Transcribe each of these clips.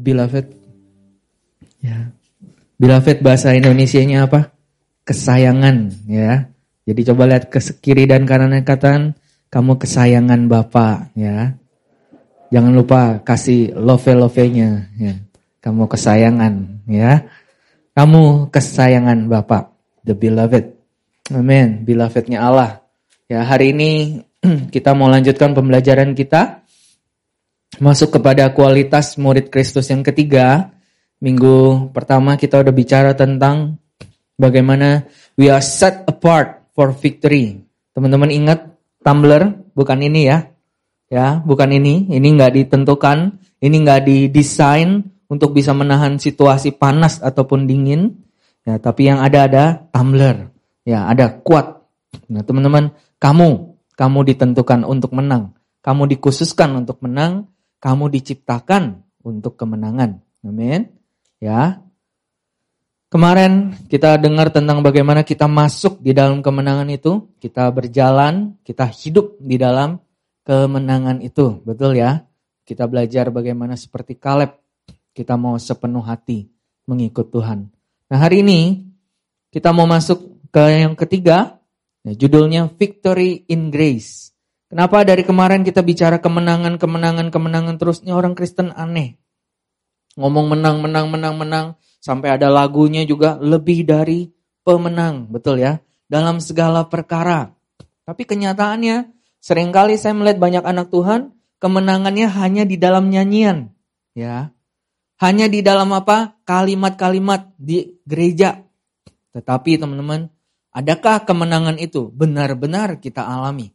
Beloved. Ya. Beloved bahasa Indonesianya apa? Kesayangan, ya. Jadi coba lihat ke kiri dan kanan kataan, kamu kesayangan Bapak, ya. Jangan lupa kasih love-love-nya, ya. Kamu kesayangan, ya. Kamu kesayangan Bapak, the beloved. Amin, belovednya Allah. Ya, hari ini kita mau lanjutkan pembelajaran kita masuk kepada kualitas murid Kristus yang ketiga. Minggu pertama kita udah bicara tentang bagaimana we are set apart for victory. Teman-teman ingat tumbler bukan ini ya. Ya, bukan ini. Ini nggak ditentukan, ini nggak didesain untuk bisa menahan situasi panas ataupun dingin. Ya, tapi yang ada ada tumbler. Ya, ada kuat. Nah, teman-teman, kamu, kamu ditentukan untuk menang. Kamu dikhususkan untuk menang, kamu diciptakan untuk kemenangan. Amin. Ya. Kemarin kita dengar tentang bagaimana kita masuk di dalam kemenangan itu, kita berjalan, kita hidup di dalam kemenangan itu. Betul ya? Kita belajar bagaimana seperti Kaleb, kita mau sepenuh hati mengikut Tuhan. Nah, hari ini kita mau masuk ke yang ketiga, Ya, judulnya Victory in Grace. Kenapa dari kemarin kita bicara kemenangan, kemenangan, kemenangan terus ini orang Kristen aneh. Ngomong menang, menang, menang, menang. Sampai ada lagunya juga lebih dari pemenang. Betul ya? Dalam segala perkara. Tapi kenyataannya sering kali saya melihat banyak anak Tuhan kemenangannya hanya di dalam nyanyian. Ya, hanya di dalam apa? Kalimat-kalimat di gereja. Tetapi teman-teman, Adakah kemenangan itu benar-benar kita alami?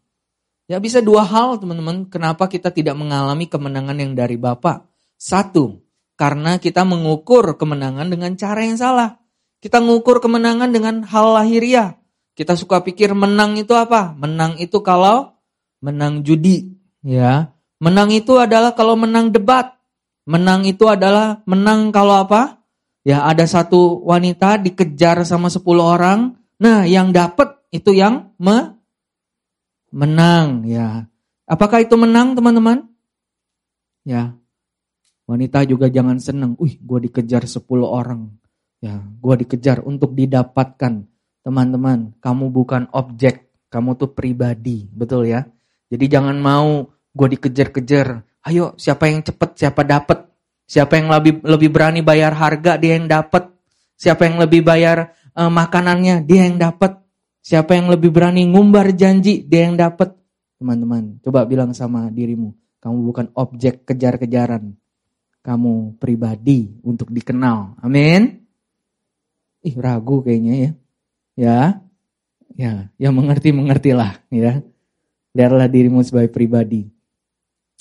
Ya bisa dua hal teman-teman, kenapa kita tidak mengalami kemenangan yang dari Bapak. Satu, karena kita mengukur kemenangan dengan cara yang salah. Kita mengukur kemenangan dengan hal lahiriah. Kita suka pikir menang itu apa? Menang itu kalau menang judi, ya. Menang itu adalah kalau menang debat. Menang itu adalah menang kalau apa? Ya ada satu wanita dikejar sama 10 orang, Nah, yang dapat itu yang me menang ya. Apakah itu menang teman-teman? Ya. Wanita juga jangan senang. Wih, gue dikejar 10 orang. Ya, gue dikejar untuk didapatkan. Teman-teman, kamu bukan objek, kamu tuh pribadi, betul ya? Jadi jangan mau gue dikejar-kejar. Ayo, siapa yang cepet, siapa dapat. Siapa yang lebih lebih berani bayar harga, dia yang dapat. Siapa yang lebih bayar uh, makanannya dia yang dapat. Siapa yang lebih berani ngumbar janji dia yang dapat. Teman-teman, coba bilang sama dirimu, kamu bukan objek kejar-kejaran. Kamu pribadi untuk dikenal. Amin. Ih, ragu kayaknya ya. Ya. Ya, yang mengerti mengertilah ya. Lihatlah dirimu sebagai pribadi.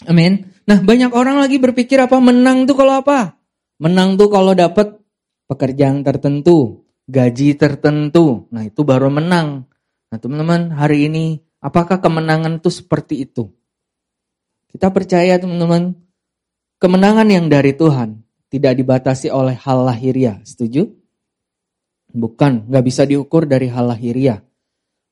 Amin. Nah, banyak orang lagi berpikir apa menang tuh kalau apa? Menang tuh kalau dapat pekerjaan tertentu, gaji tertentu. Nah, itu baru menang. Nah, teman-teman, hari ini apakah kemenangan itu seperti itu? Kita percaya, teman-teman, kemenangan yang dari Tuhan tidak dibatasi oleh hal lahiriah. Setuju? Bukan, nggak bisa diukur dari hal lahiriah.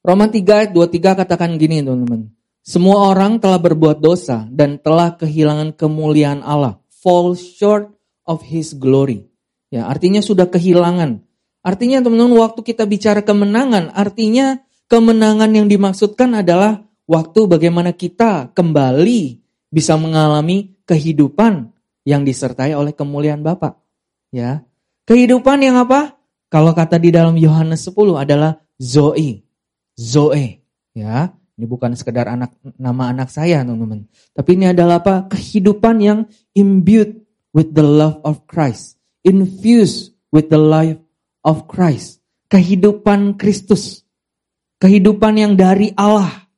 Roma 3 ayat 23 katakan gini, teman-teman. Semua orang telah berbuat dosa dan telah kehilangan kemuliaan Allah. Fall short of his glory. Ya, artinya sudah kehilangan Artinya teman-teman waktu kita bicara kemenangan, artinya kemenangan yang dimaksudkan adalah waktu bagaimana kita kembali bisa mengalami kehidupan yang disertai oleh kemuliaan Bapa. Ya. Kehidupan yang apa? Kalau kata di dalam Yohanes 10 adalah Zoe. Zoe, ya. Ini bukan sekedar anak nama anak saya, teman-teman. Tapi ini adalah apa? Kehidupan yang imbued with the love of Christ, infused with the life of Christ. Kehidupan Kristus. Kehidupan yang dari Allah.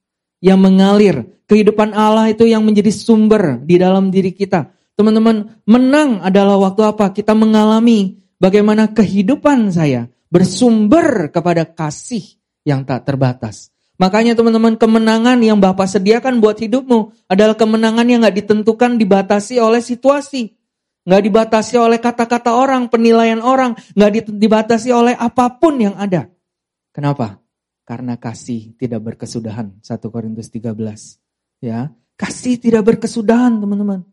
Yang mengalir. Kehidupan Allah itu yang menjadi sumber di dalam diri kita. Teman-teman, menang adalah waktu apa? Kita mengalami bagaimana kehidupan saya bersumber kepada kasih yang tak terbatas. Makanya teman-teman kemenangan yang Bapak sediakan buat hidupmu adalah kemenangan yang gak ditentukan dibatasi oleh situasi. Nggak dibatasi oleh kata-kata orang, penilaian orang. Nggak dibatasi oleh apa pun yang ada. Kenapa? Karena kasih tidak berkesudahan. 1 Korintus 13. Ya, kasih tidak berkesudahan teman-teman.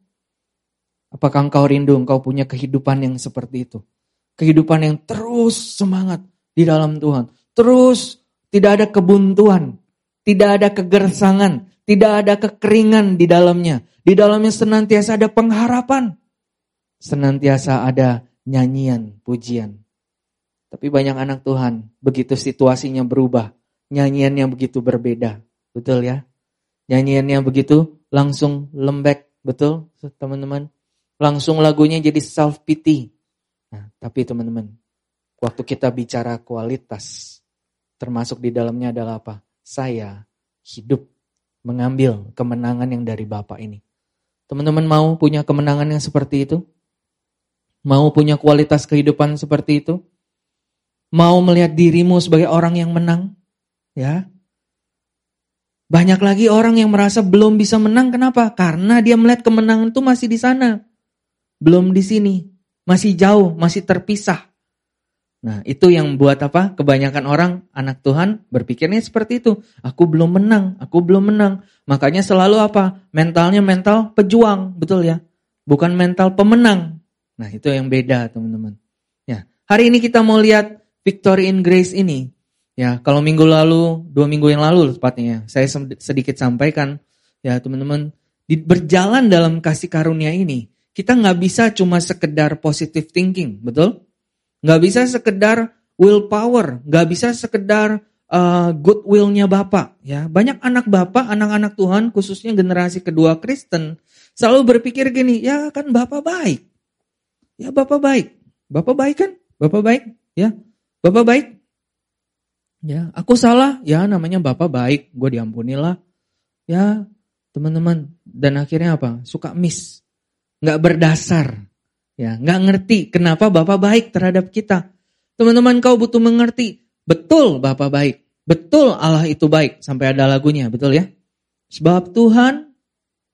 Apakah engkau rindu engkau punya kehidupan yang seperti itu? Kehidupan yang terus semangat di dalam Tuhan. Terus tidak ada kebuntuan, tidak ada kegersangan, tidak ada kekeringan di dalamnya. Di dalamnya senantiasa ada pengharapan. Senantiasa ada nyanyian, pujian. Tapi banyak anak Tuhan, begitu situasinya berubah, nyanyiannya begitu berbeda. Betul ya? Nyanyiannya begitu langsung lembek, betul teman-teman? Langsung lagunya jadi self pity. Nah, tapi teman-teman, waktu kita bicara kualitas, termasuk di dalamnya adalah apa? Saya hidup mengambil kemenangan yang dari Bapak ini. Teman-teman mau punya kemenangan yang seperti itu? Mau punya kualitas kehidupan seperti itu? Mau melihat dirimu sebagai orang yang menang? Ya. Banyak lagi orang yang merasa belum bisa menang. Kenapa? Karena dia melihat kemenangan itu masih di sana. Belum di sini. Masih jauh, masih terpisah. Nah, itu yang buat apa? Kebanyakan orang anak Tuhan berpikirnya seperti itu. Aku belum menang, aku belum menang. Makanya selalu apa? Mentalnya mental pejuang, betul ya? Bukan mental pemenang. Nah, itu yang beda, teman-teman. Ya, hari ini kita mau lihat Victory in Grace ini, ya kalau minggu lalu, dua minggu yang lalu tepatnya, saya sedikit sampaikan, ya teman-teman, berjalan dalam kasih karunia ini, kita nggak bisa cuma sekedar positive thinking, betul? Nggak bisa sekedar willpower, nggak bisa sekedar uh, goodwillnya Bapak. Ya, banyak anak Bapak, anak-anak Tuhan, khususnya generasi kedua Kristen, selalu berpikir gini, ya kan Bapak baik, ya Bapak baik, Bapak baik kan, Bapak baik, ya Bapak baik? Ya, aku salah. Ya, namanya Bapak baik. Gue diampunilah. Ya, teman-teman. Dan akhirnya apa? Suka miss. Nggak berdasar. Ya, nggak ngerti kenapa Bapak baik terhadap kita. Teman-teman kau butuh mengerti. Betul Bapak baik. Betul Allah itu baik. Sampai ada lagunya, betul ya? Sebab Tuhan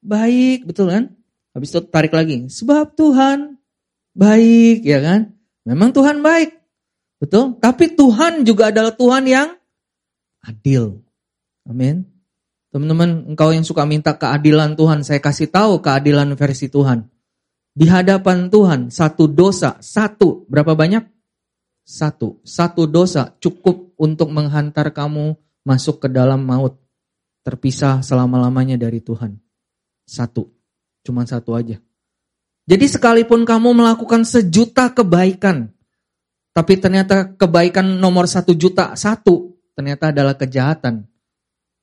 baik, betul kan? Habis itu tarik lagi. Sebab Tuhan baik, ya kan? Memang Tuhan baik. Betul? Tapi Tuhan juga adalah Tuhan yang adil. Amin. Teman-teman, engkau yang suka minta keadilan Tuhan, saya kasih tahu keadilan versi Tuhan. Di hadapan Tuhan, satu dosa, satu, berapa banyak? Satu. Satu dosa cukup untuk menghantar kamu masuk ke dalam maut. Terpisah selama-lamanya dari Tuhan. Satu. Cuma satu aja. Jadi sekalipun kamu melakukan sejuta kebaikan, tapi ternyata kebaikan nomor satu juta satu ternyata adalah kejahatan.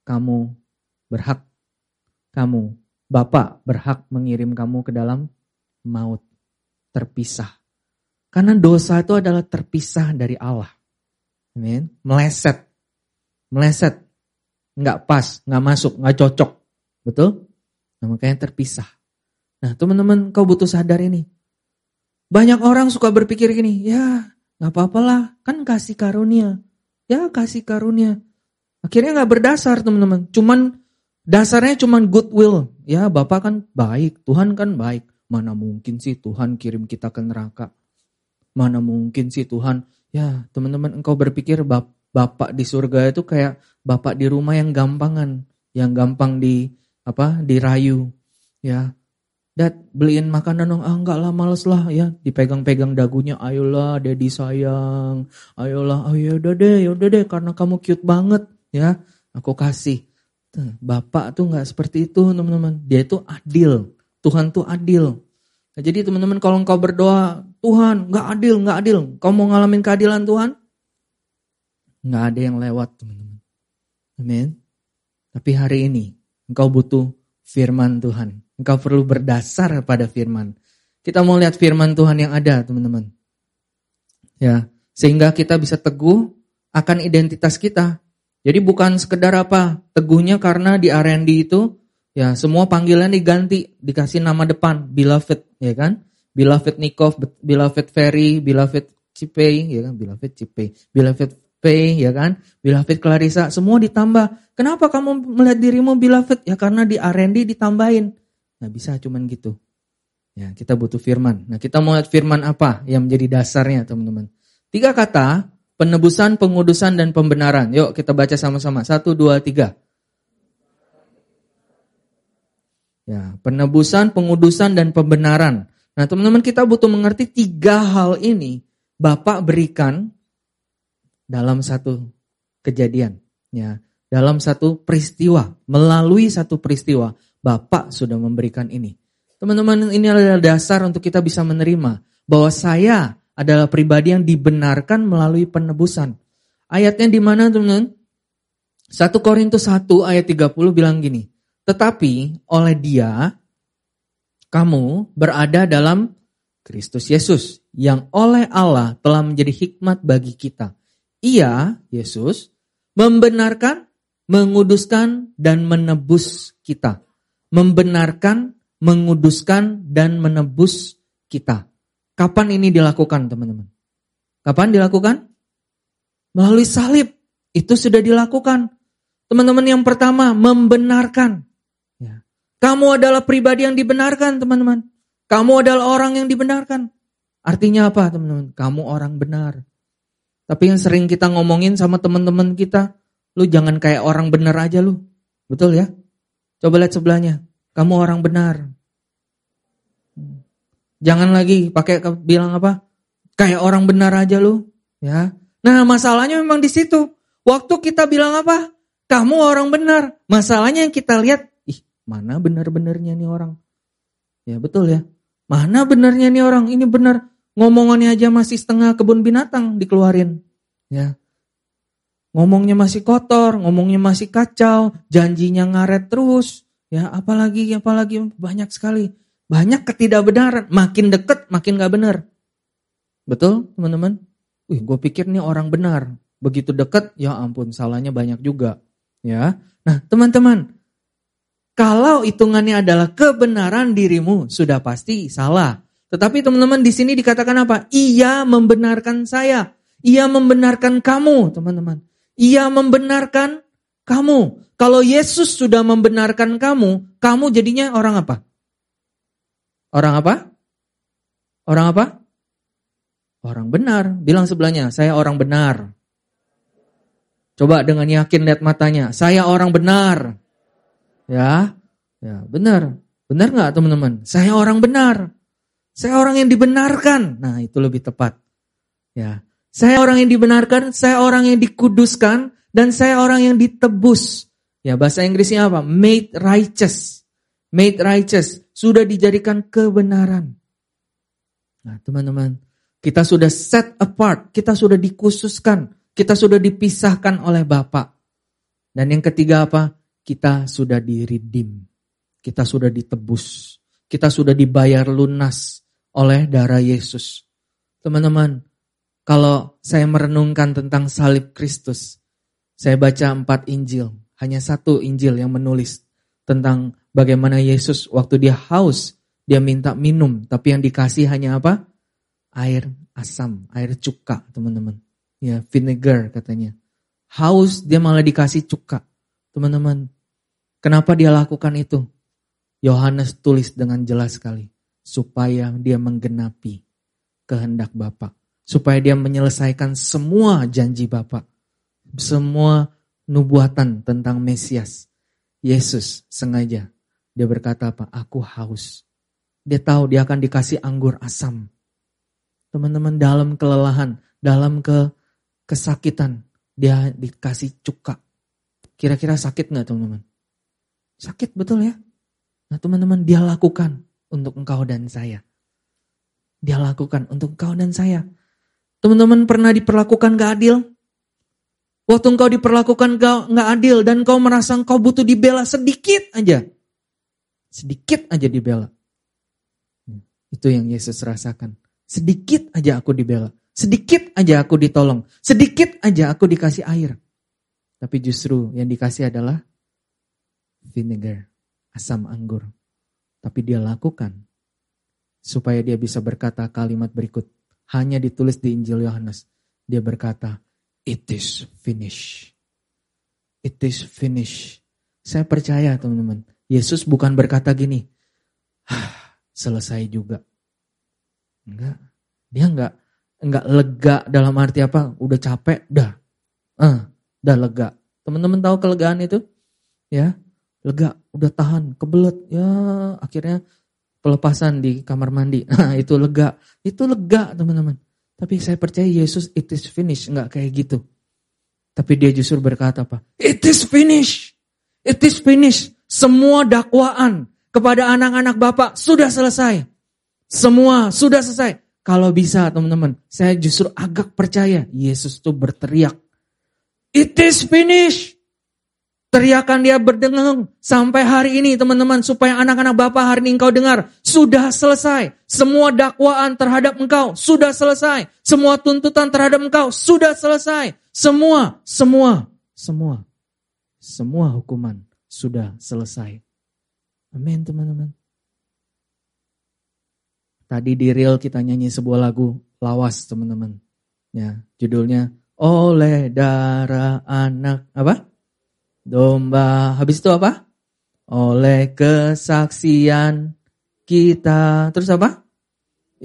Kamu berhak, kamu Bapak berhak mengirim kamu ke dalam maut, terpisah. Karena dosa itu adalah terpisah dari Allah. Amin. Meleset. Meleset. Nggak pas, nggak masuk, nggak cocok. Betul? Nah, makanya terpisah. Nah teman-teman kau butuh sadar ini. Banyak orang suka berpikir gini, ya Gak apa-apalah, kan kasih karunia. Ya kasih karunia. Akhirnya gak berdasar teman-teman. Cuman dasarnya cuman goodwill. Ya Bapak kan baik, Tuhan kan baik. Mana mungkin sih Tuhan kirim kita ke neraka. Mana mungkin sih Tuhan. Ya teman-teman engkau berpikir bap Bapak di surga itu kayak Bapak di rumah yang gampangan. Yang gampang di apa dirayu. Ya Dad, beliin makanan dong. Ah, enggak lah, males lah ya. Dipegang-pegang dagunya, ayolah daddy sayang. Ayolah, oh ya udah deh, ya udah deh karena kamu cute banget ya. Aku kasih. Bapak tuh nggak seperti itu teman-teman. Dia itu adil. Tuhan tuh adil. Nah, jadi teman-teman kalau engkau berdoa, Tuhan nggak adil, nggak adil. Kau mau ngalamin keadilan Tuhan? Nggak ada yang lewat teman-teman. Amin. Tapi hari ini engkau butuh firman Tuhan. Engkau perlu berdasar pada firman. Kita mau lihat firman Tuhan yang ada, teman-teman. Ya, sehingga kita bisa teguh akan identitas kita. Jadi bukan sekedar apa, teguhnya karena di R&D itu ya semua panggilan diganti, dikasih nama depan, beloved, ya kan? Beloved Nikov, beloved Ferry, beloved Cipei, ya kan? Beloved Cipei, beloved Pay, ya kan? Beloved Clarissa, semua ditambah. Kenapa kamu melihat dirimu beloved? Ya karena di R&D ditambahin. Nggak bisa cuman gitu. Ya, kita butuh firman. Nah, kita mau lihat firman apa yang menjadi dasarnya, teman-teman. Tiga kata, penebusan, pengudusan, dan pembenaran. Yuk, kita baca sama-sama. Satu, dua, tiga. Ya, penebusan, pengudusan, dan pembenaran. Nah teman-teman kita butuh mengerti tiga hal ini Bapak berikan dalam satu kejadian. ya Dalam satu peristiwa, melalui satu peristiwa, Bapak sudah memberikan ini. Teman-teman ini adalah dasar untuk kita bisa menerima bahwa saya adalah pribadi yang dibenarkan melalui penebusan. Ayatnya di mana teman-teman? 1 Korintus 1 ayat 30 bilang gini, tetapi oleh dia kamu berada dalam Kristus Yesus yang oleh Allah telah menjadi hikmat bagi kita. Ia, Yesus, membenarkan, menguduskan, dan menebus kita. Membenarkan, menguduskan, dan menebus kita. Kapan ini dilakukan teman-teman? Kapan dilakukan? Melalui salib. Itu sudah dilakukan. Teman-teman yang pertama, membenarkan. Kamu adalah pribadi yang dibenarkan, teman-teman. Kamu adalah orang yang dibenarkan. Artinya apa, teman-teman? Kamu orang benar. Tapi yang sering kita ngomongin sama teman-teman kita, lu jangan kayak orang benar aja lu. Betul ya? Coba lihat sebelahnya. Kamu orang benar. Jangan lagi pakai bilang apa? Kayak orang benar aja lu, ya. Nah, masalahnya memang di situ. Waktu kita bilang apa? Kamu orang benar. Masalahnya yang kita lihat Mana benar-benarnya nih orang? Ya betul ya. Mana benarnya nih orang? Ini benar. Ngomongannya aja masih setengah kebun binatang dikeluarin. Ya. Ngomongnya masih kotor, ngomongnya masih kacau, janjinya ngaret terus. Ya, apalagi apalagi banyak sekali. Banyak ketidakbenaran, makin deket makin gak benar. Betul, teman-teman? Wih, gue pikir nih orang benar. Begitu deket, ya ampun, salahnya banyak juga. Ya. Nah, teman-teman, kalau hitungannya adalah kebenaran dirimu, sudah pasti salah. Tetapi teman-teman di sini dikatakan apa? Ia membenarkan saya. Ia membenarkan kamu, teman-teman. Ia membenarkan kamu. Kalau Yesus sudah membenarkan kamu, kamu jadinya orang apa? Orang apa? Orang apa? Orang benar. Bilang sebelahnya, saya orang benar. Coba dengan yakin lihat matanya, saya orang benar. Ya, ya benar. Benar nggak teman-teman? Saya orang benar. Saya orang yang dibenarkan. Nah itu lebih tepat. Ya, saya orang yang dibenarkan, saya orang yang dikuduskan, dan saya orang yang ditebus. Ya bahasa Inggrisnya apa? Made righteous. Made righteous. Sudah dijadikan kebenaran. Nah teman-teman, kita sudah set apart, kita sudah dikhususkan, kita sudah dipisahkan oleh Bapak. Dan yang ketiga apa? kita sudah diredeem. Kita sudah ditebus. Kita sudah dibayar lunas oleh darah Yesus. Teman-teman, kalau saya merenungkan tentang salib Kristus, saya baca empat Injil. Hanya satu Injil yang menulis tentang bagaimana Yesus waktu dia haus, dia minta minum. Tapi yang dikasih hanya apa? Air asam, air cuka teman-teman. Ya, vinegar katanya. Haus dia malah dikasih cuka. Teman-teman, kenapa dia lakukan itu? Yohanes tulis dengan jelas sekali. Supaya dia menggenapi kehendak Bapak. Supaya dia menyelesaikan semua janji Bapak. Semua nubuatan tentang Mesias. Yesus sengaja. Dia berkata apa? Aku haus. Dia tahu dia akan dikasih anggur asam. Teman-teman dalam kelelahan, dalam ke kesakitan, dia dikasih cuka. Kira-kira sakit nggak teman-teman? Sakit betul ya? Nah teman-teman dia lakukan untuk engkau dan saya. Dia lakukan untuk engkau dan saya. Teman-teman pernah diperlakukan gak adil? Waktu engkau diperlakukan gak adil dan kau merasa engkau butuh dibela sedikit aja. Sedikit aja dibela. Itu yang Yesus rasakan. Sedikit aja aku dibela. Sedikit aja aku ditolong. Sedikit aja aku dikasih air. Tapi justru yang dikasih adalah vinegar, asam anggur. Tapi dia lakukan supaya dia bisa berkata kalimat berikut. Hanya ditulis di Injil Yohanes. Dia berkata, it is finished. It is finished. Saya percaya teman-teman. Yesus bukan berkata gini, ah, selesai juga. Enggak. Dia enggak enggak lega dalam arti apa? Udah capek, dah. Uh, udah lega. Teman-teman tahu kelegaan itu? Ya, lega, udah tahan, kebelet. Ya, akhirnya pelepasan di kamar mandi. Nah, itu lega. Itu lega, teman-teman. Tapi saya percaya Yesus it is finished, enggak kayak gitu. Tapi dia justru berkata apa? It is finished. It is finished. Semua dakwaan kepada anak-anak Bapak sudah selesai. Semua sudah selesai. Kalau bisa teman-teman, saya justru agak percaya Yesus itu berteriak. It is finished. Teriakan dia berdengung sampai hari ini teman-teman supaya anak-anak Bapak hari ini engkau dengar sudah selesai. Semua dakwaan terhadap engkau sudah selesai. Semua tuntutan terhadap engkau sudah selesai. Semua, semua, semua, semua hukuman sudah selesai. Amin teman-teman. Tadi di real kita nyanyi sebuah lagu lawas teman-teman. Ya, judulnya Oleh darah anak apa? Domba. Habis itu apa? Oleh kesaksian kita. Terus apa?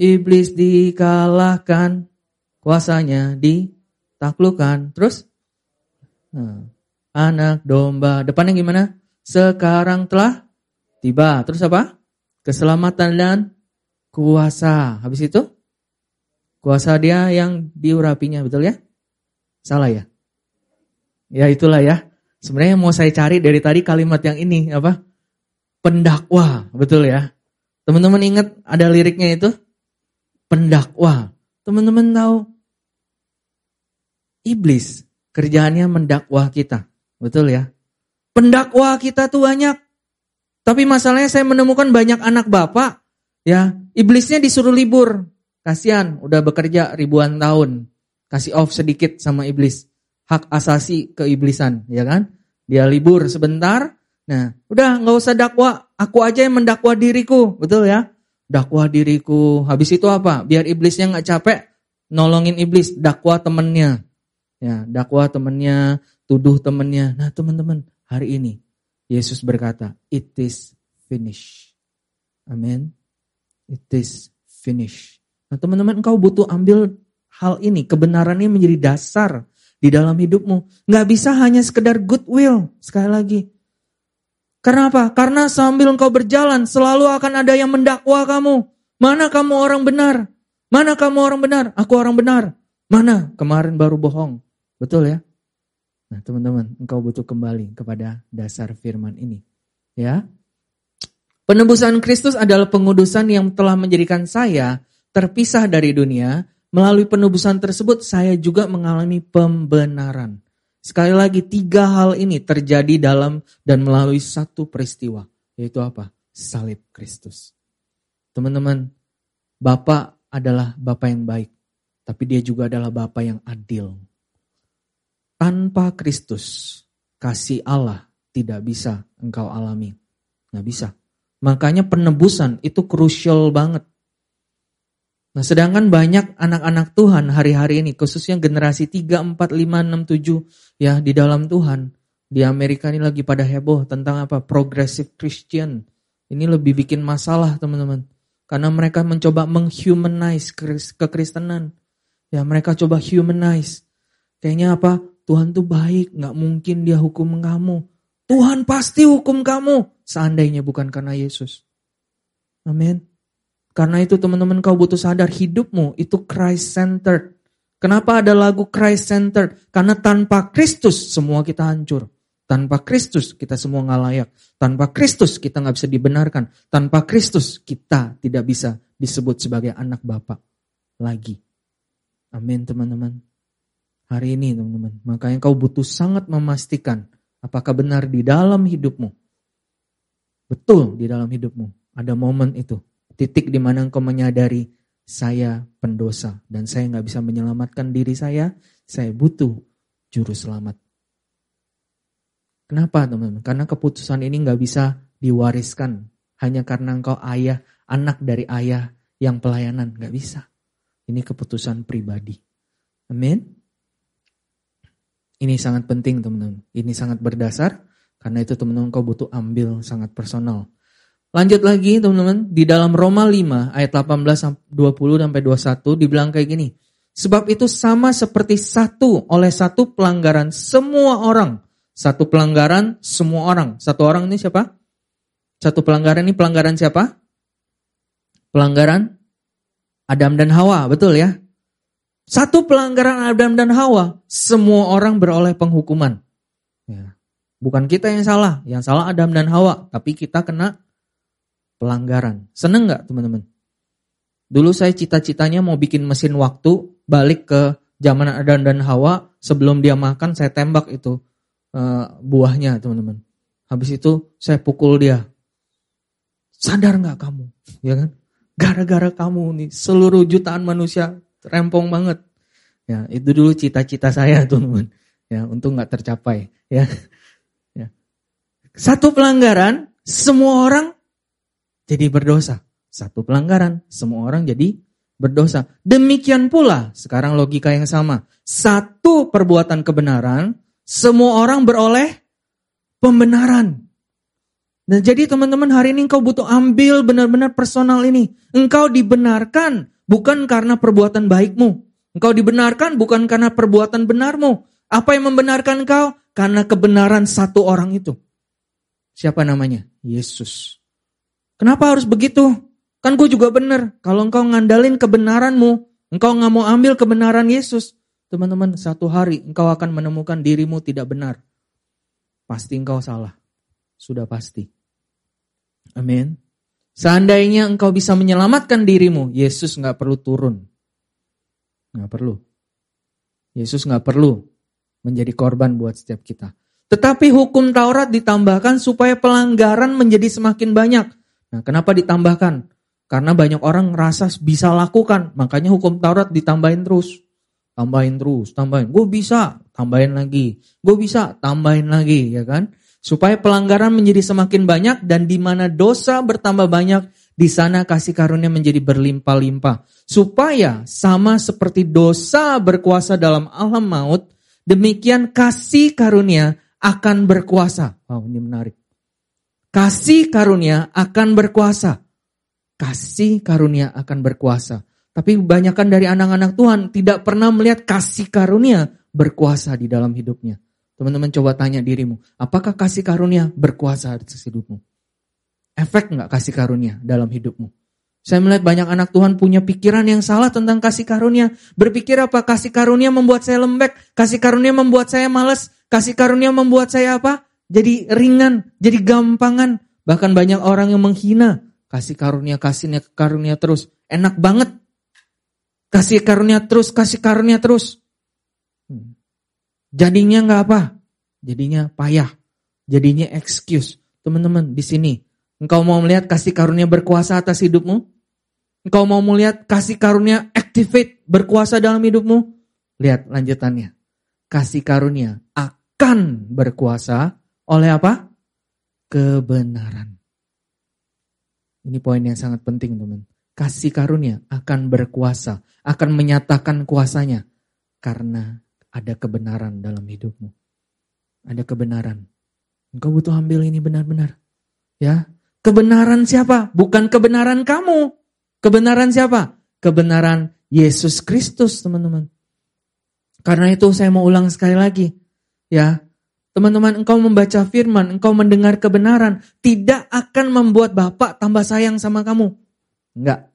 Iblis dikalahkan, kuasanya ditaklukkan. Terus? Nah, anak domba. Depannya gimana? Sekarang telah tiba. Terus apa? Keselamatan dan kuasa. Habis itu? Kuasa dia yang diurapinya, betul ya? Salah ya? Ya itulah ya. Sebenarnya mau saya cari dari tadi kalimat yang ini apa? Pendakwa, betul ya? Teman-teman ingat ada liriknya itu? Pendakwa. Teman-teman tahu iblis kerjaannya mendakwa kita. Betul ya? Pendakwa kita tuh banyak. Tapi masalahnya saya menemukan banyak anak bapak ya, iblisnya disuruh libur. Kasihan, udah bekerja ribuan tahun. Kasih off sedikit sama iblis hak asasi keiblisan, ya kan? Dia libur sebentar. Nah, udah nggak usah dakwa, aku aja yang mendakwa diriku, betul ya? Dakwa diriku. Habis itu apa? Biar iblisnya nggak capek, nolongin iblis, dakwa temennya. Ya, dakwa temennya, tuduh temennya. Nah, teman-teman, hari ini Yesus berkata, it is finished. Amin. It is finished. Nah, teman-teman, engkau butuh ambil hal ini, kebenarannya menjadi dasar di dalam hidupmu. Nggak bisa hanya sekedar goodwill. Sekali lagi. Karena apa? Karena sambil engkau berjalan selalu akan ada yang mendakwa kamu. Mana kamu orang benar? Mana kamu orang benar? Aku orang benar. Mana? Kemarin baru bohong. Betul ya? Nah teman-teman, engkau butuh kembali kepada dasar firman ini. Ya, Penebusan Kristus adalah pengudusan yang telah menjadikan saya terpisah dari dunia Melalui penebusan tersebut saya juga mengalami pembenaran. Sekali lagi tiga hal ini terjadi dalam dan melalui satu peristiwa. Yaitu apa? Salib Kristus. Teman-teman, Bapak adalah Bapak yang baik. Tapi dia juga adalah Bapak yang adil. Tanpa Kristus, kasih Allah tidak bisa engkau alami. Nggak bisa. Makanya penebusan itu krusial banget. Nah, sedangkan banyak anak-anak Tuhan hari-hari ini, khususnya generasi 3, 4, 5, 6, 7 ya di dalam Tuhan. Di Amerika ini lagi pada heboh tentang apa? Progressive Christian. Ini lebih bikin masalah, teman-teman. Karena mereka mencoba menghumanize kekristenan. Ya, mereka coba humanize. Kayaknya apa? Tuhan tuh baik, nggak mungkin dia hukum kamu. Tuhan pasti hukum kamu. Seandainya bukan karena Yesus. Amin. Karena itu teman-teman kau butuh sadar hidupmu itu Christ centered. Kenapa ada lagu Christ centered? Karena tanpa Kristus semua kita hancur. Tanpa Kristus kita semua nggak layak. Tanpa Kristus kita nggak bisa dibenarkan. Tanpa Kristus kita tidak bisa disebut sebagai anak Bapak lagi. Amin teman-teman. Hari ini teman-teman. Makanya kau butuh sangat memastikan apakah benar di dalam hidupmu. Betul di dalam hidupmu. Ada momen itu Titik di mana engkau menyadari saya pendosa dan saya nggak bisa menyelamatkan diri saya, saya butuh juru selamat. Kenapa teman-teman? Karena keputusan ini nggak bisa diwariskan hanya karena engkau ayah, anak dari ayah yang pelayanan, nggak bisa. Ini keputusan pribadi. Amin. Ini sangat penting teman-teman. Ini sangat berdasar karena itu teman-teman kau butuh ambil sangat personal. Lanjut lagi teman-teman, di dalam Roma 5 ayat 18 20 sampai 21 dibilang kayak gini. Sebab itu sama seperti satu oleh satu pelanggaran semua orang. Satu pelanggaran semua orang. Satu orang ini siapa? Satu pelanggaran ini pelanggaran siapa? Pelanggaran Adam dan Hawa, betul ya? Satu pelanggaran Adam dan Hawa, semua orang beroleh penghukuman. Ya. Bukan kita yang salah, yang salah Adam dan Hawa, tapi kita kena pelanggaran. Seneng nggak teman-teman? Dulu saya cita-citanya mau bikin mesin waktu, balik ke zaman Adam dan Hawa, sebelum dia makan saya tembak itu uh, buahnya teman-teman. Habis itu saya pukul dia. Sadar nggak kamu? Ya kan? Gara-gara kamu nih seluruh jutaan manusia rempong banget. Ya, itu dulu cita-cita saya, teman-teman. Ya, untuk nggak tercapai, ya. ya. Satu pelanggaran, semua orang jadi berdosa. Satu pelanggaran, semua orang jadi berdosa. Demikian pula, sekarang logika yang sama. Satu perbuatan kebenaran, semua orang beroleh pembenaran. Nah, jadi teman-teman hari ini engkau butuh ambil benar-benar personal ini. Engkau dibenarkan bukan karena perbuatan baikmu. Engkau dibenarkan bukan karena perbuatan benarmu. Apa yang membenarkan engkau? Karena kebenaran satu orang itu. Siapa namanya? Yesus. Kenapa harus begitu? Kan gue juga benar. Kalau engkau ngandalin kebenaranmu, engkau nggak mau ambil kebenaran Yesus. Teman-teman, satu hari engkau akan menemukan dirimu tidak benar. Pasti engkau salah. Sudah pasti. Amin. Seandainya engkau bisa menyelamatkan dirimu, Yesus nggak perlu turun. Nggak perlu. Yesus nggak perlu menjadi korban buat setiap kita. Tetapi hukum Taurat ditambahkan supaya pelanggaran menjadi semakin banyak. Nah, kenapa ditambahkan? Karena banyak orang ngerasa bisa lakukan, makanya hukum Taurat ditambahin terus. Tambahin terus, tambahin. Gue bisa, tambahin lagi. Gue bisa, tambahin lagi, ya kan? Supaya pelanggaran menjadi semakin banyak dan di mana dosa bertambah banyak, di sana kasih karunia menjadi berlimpah-limpah. Supaya sama seperti dosa berkuasa dalam alam maut, demikian kasih karunia akan berkuasa. Wow, ini menarik. Kasih karunia akan berkuasa. Kasih karunia akan berkuasa. Tapi kebanyakan dari anak-anak Tuhan tidak pernah melihat kasih karunia berkuasa di dalam hidupnya. Teman-teman coba tanya dirimu, apakah kasih karunia berkuasa atas hidupmu? Efek nggak kasih karunia dalam hidupmu? Saya melihat banyak anak Tuhan punya pikiran yang salah tentang kasih karunia. Berpikir apa? Kasih karunia membuat saya lembek. Kasih karunia membuat saya males. Kasih karunia membuat saya apa? Jadi ringan, jadi gampangan. Bahkan banyak orang yang menghina. Kasih karunia, kasihnya karunia terus. Enak banget. Kasih karunia terus, kasih karunia terus. Hmm. Jadinya nggak apa? Jadinya payah. Jadinya excuse. Teman-teman di sini, engkau mau melihat kasih karunia berkuasa atas hidupmu? Engkau mau melihat kasih karunia activate berkuasa dalam hidupmu? Lihat lanjutannya. Kasih karunia akan berkuasa oleh apa? Kebenaran. Ini poin yang sangat penting teman. Kasih karunia akan berkuasa, akan menyatakan kuasanya. Karena ada kebenaran dalam hidupmu. Ada kebenaran. Engkau butuh ambil ini benar-benar. Ya, kebenaran siapa? Bukan kebenaran kamu. Kebenaran siapa? Kebenaran Yesus Kristus, teman-teman. Karena itu saya mau ulang sekali lagi. Ya, teman-teman, engkau membaca firman, engkau mendengar kebenaran, tidak akan membuat Bapak tambah sayang sama kamu. Enggak.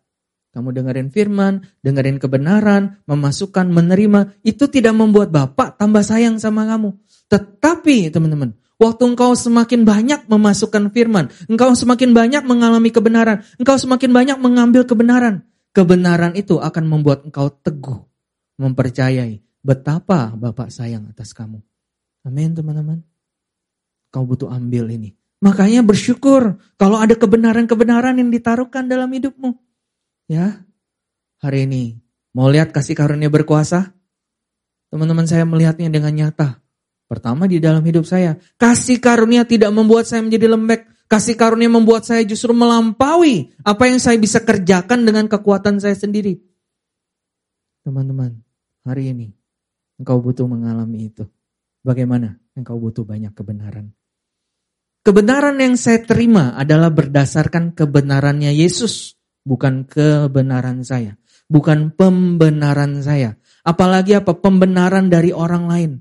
Kamu dengerin firman, dengerin kebenaran, memasukkan, menerima. Itu tidak membuat Bapak tambah sayang sama kamu. Tetapi teman-teman, waktu engkau semakin banyak memasukkan firman, engkau semakin banyak mengalami kebenaran, engkau semakin banyak mengambil kebenaran. Kebenaran itu akan membuat engkau teguh, mempercayai betapa Bapak sayang atas kamu. Amin teman-teman. Kau butuh ambil ini. Makanya bersyukur kalau ada kebenaran-kebenaran yang ditaruhkan dalam hidupmu. Ya, hari ini mau lihat kasih karunia berkuasa? Teman-teman saya melihatnya dengan nyata. Pertama di dalam hidup saya, kasih karunia tidak membuat saya menjadi lembek. Kasih karunia membuat saya justru melampaui apa yang saya bisa kerjakan dengan kekuatan saya sendiri. Teman-teman, hari ini engkau butuh mengalami itu. Bagaimana? Engkau butuh banyak kebenaran. Kebenaran yang saya terima adalah berdasarkan kebenarannya Yesus bukan kebenaran saya, bukan pembenaran saya. Apalagi apa pembenaran dari orang lain.